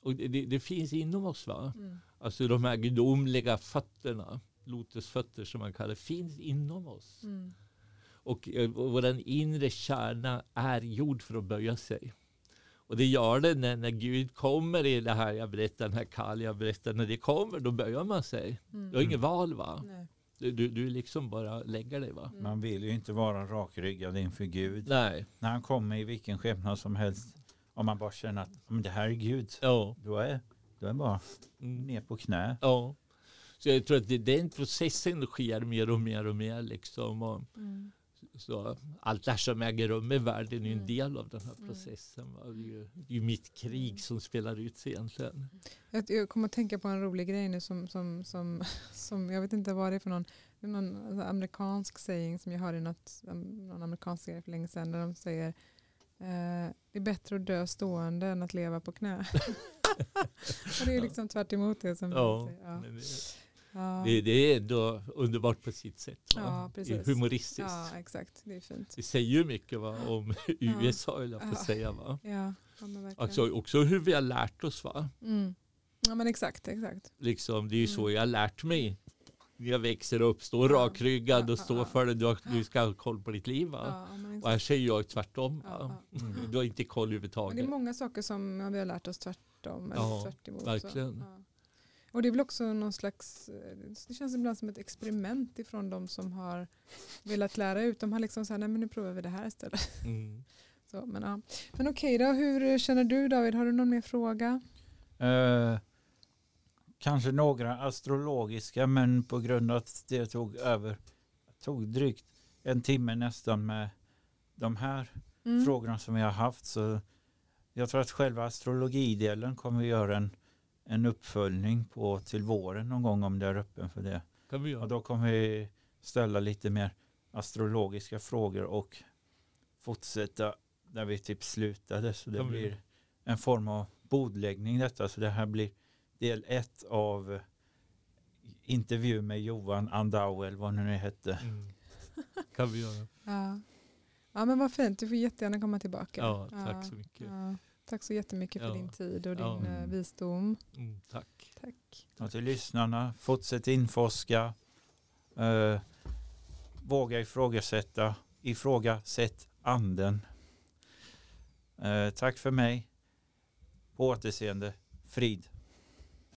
S2: Och det, det, det finns inom oss. Va?
S3: Mm.
S2: Alltså de här gudomliga fötterna, lotusfötter som man kallar det, finns inom oss.
S3: Mm.
S2: Och, eh, och vår inre kärna är gjord för att böja sig. Och det gör det när, när Gud kommer i det här jag berättar, den här Kali jag berättar, när det kommer då böjer man sig.
S3: Mm.
S2: Du har inget val va?
S3: Nej.
S2: Du, du, du liksom bara lägger dig va?
S3: Mm.
S1: Man vill ju inte vara rakryggad inför Gud.
S2: Nej.
S1: När han kommer i vilken skepnad som helst. Om man bara känner att "Ja, men det här är Gud.
S2: Ja.
S1: Då är, då är bara
S2: Mm.
S1: ner på knä.
S2: ja. Så jag tror att det, den processen sker mer och mer och mer liksom. Och,
S3: Mm.
S2: så allt det här som äger rum i världen är ju en
S3: Mm.
S2: del av den här
S3: Mm.
S2: processen. Va? Det, är ju, det är ju mitt krig som spelar ut sig egentligen.
S3: Jag, jag kommer att tänka på en rolig grej nu som, som, som, som jag vet inte vad det är för någon, någon amerikansk saying som jag hörde i något, um, någon amerikansk serie för länge sedan där de säger eh, det är bättre att dö stående än att leva på knä. Och det är liksom tvärt emot det som
S2: Ja,
S3: säger. Ja. Ja.
S2: det, det är ändå underbart på sitt sätt.
S3: Ja,
S2: det är humoristiskt.
S3: ja, exakt. Det är fint.
S2: Det säger ju mycket va, om USA, eller får
S3: Ja.
S2: säga. Va?
S3: Ja.
S2: Alltså, också hur vi har lärt oss. Va?
S3: Mm. Ja men exakt, exakt.
S2: Liksom, det är ju så
S3: Mm.
S2: jag har lärt mig. Jag växer upp, stå
S3: Ja.
S2: rakryggad och
S3: Ja,
S2: stå
S3: ja,
S2: för det. Du, du ska ha koll på ditt liv. Va? Och här säger jag tvärtom. Mm. Du har inte koll
S3: Men det
S2: överhuvudtaget.
S3: är många saker som vi har lärt oss tvärtom. Eller
S2: Ja,
S3: tvärt emot,
S2: verkligen.
S3: Så. Och det är väl också någon slags, eh, det känns ibland som ett experiment ifrån de som har velat lära ut. De har liksom sagt, nej men nu provar vi det här istället.
S2: Mm.
S3: Så, men ja. men okej då, hur känner du David? Har du någon mer fråga?
S1: Eh, kanske några astrologiska men på grund av att det tog över tog drygt en timme nästan med de här
S3: Mm.
S1: frågorna som vi har haft så jag tror att själva astrologidelen kommer vi göra en, en uppföljning på till våren någon gång om det är öppen för det.
S2: kan vi göra.
S1: Och då kommer vi ställa lite mer astrologiska frågor och fortsätta där vi typ slutade. Så det
S2: Kan
S1: blir en form av bordläggning detta. Så det här blir del ett av intervju med Johan Andau eller vad nu det hette.
S2: Mm. Kan vi göra.
S3: Ja. ja men vad fint, du får jättegärna komma tillbaka.
S2: Ja, tack så mycket.
S3: Ja. Tack så jättemycket för
S2: Ja.
S3: din tid och din
S2: Ja.
S3: eh, visdom.
S2: Mm, tack.
S3: Tack.
S1: Och till lyssnarna, fortsätt inforska. Eh, våga ifrågasätta. Ifrågasätt anden. Eh, tack för mig. På återseende. Frid.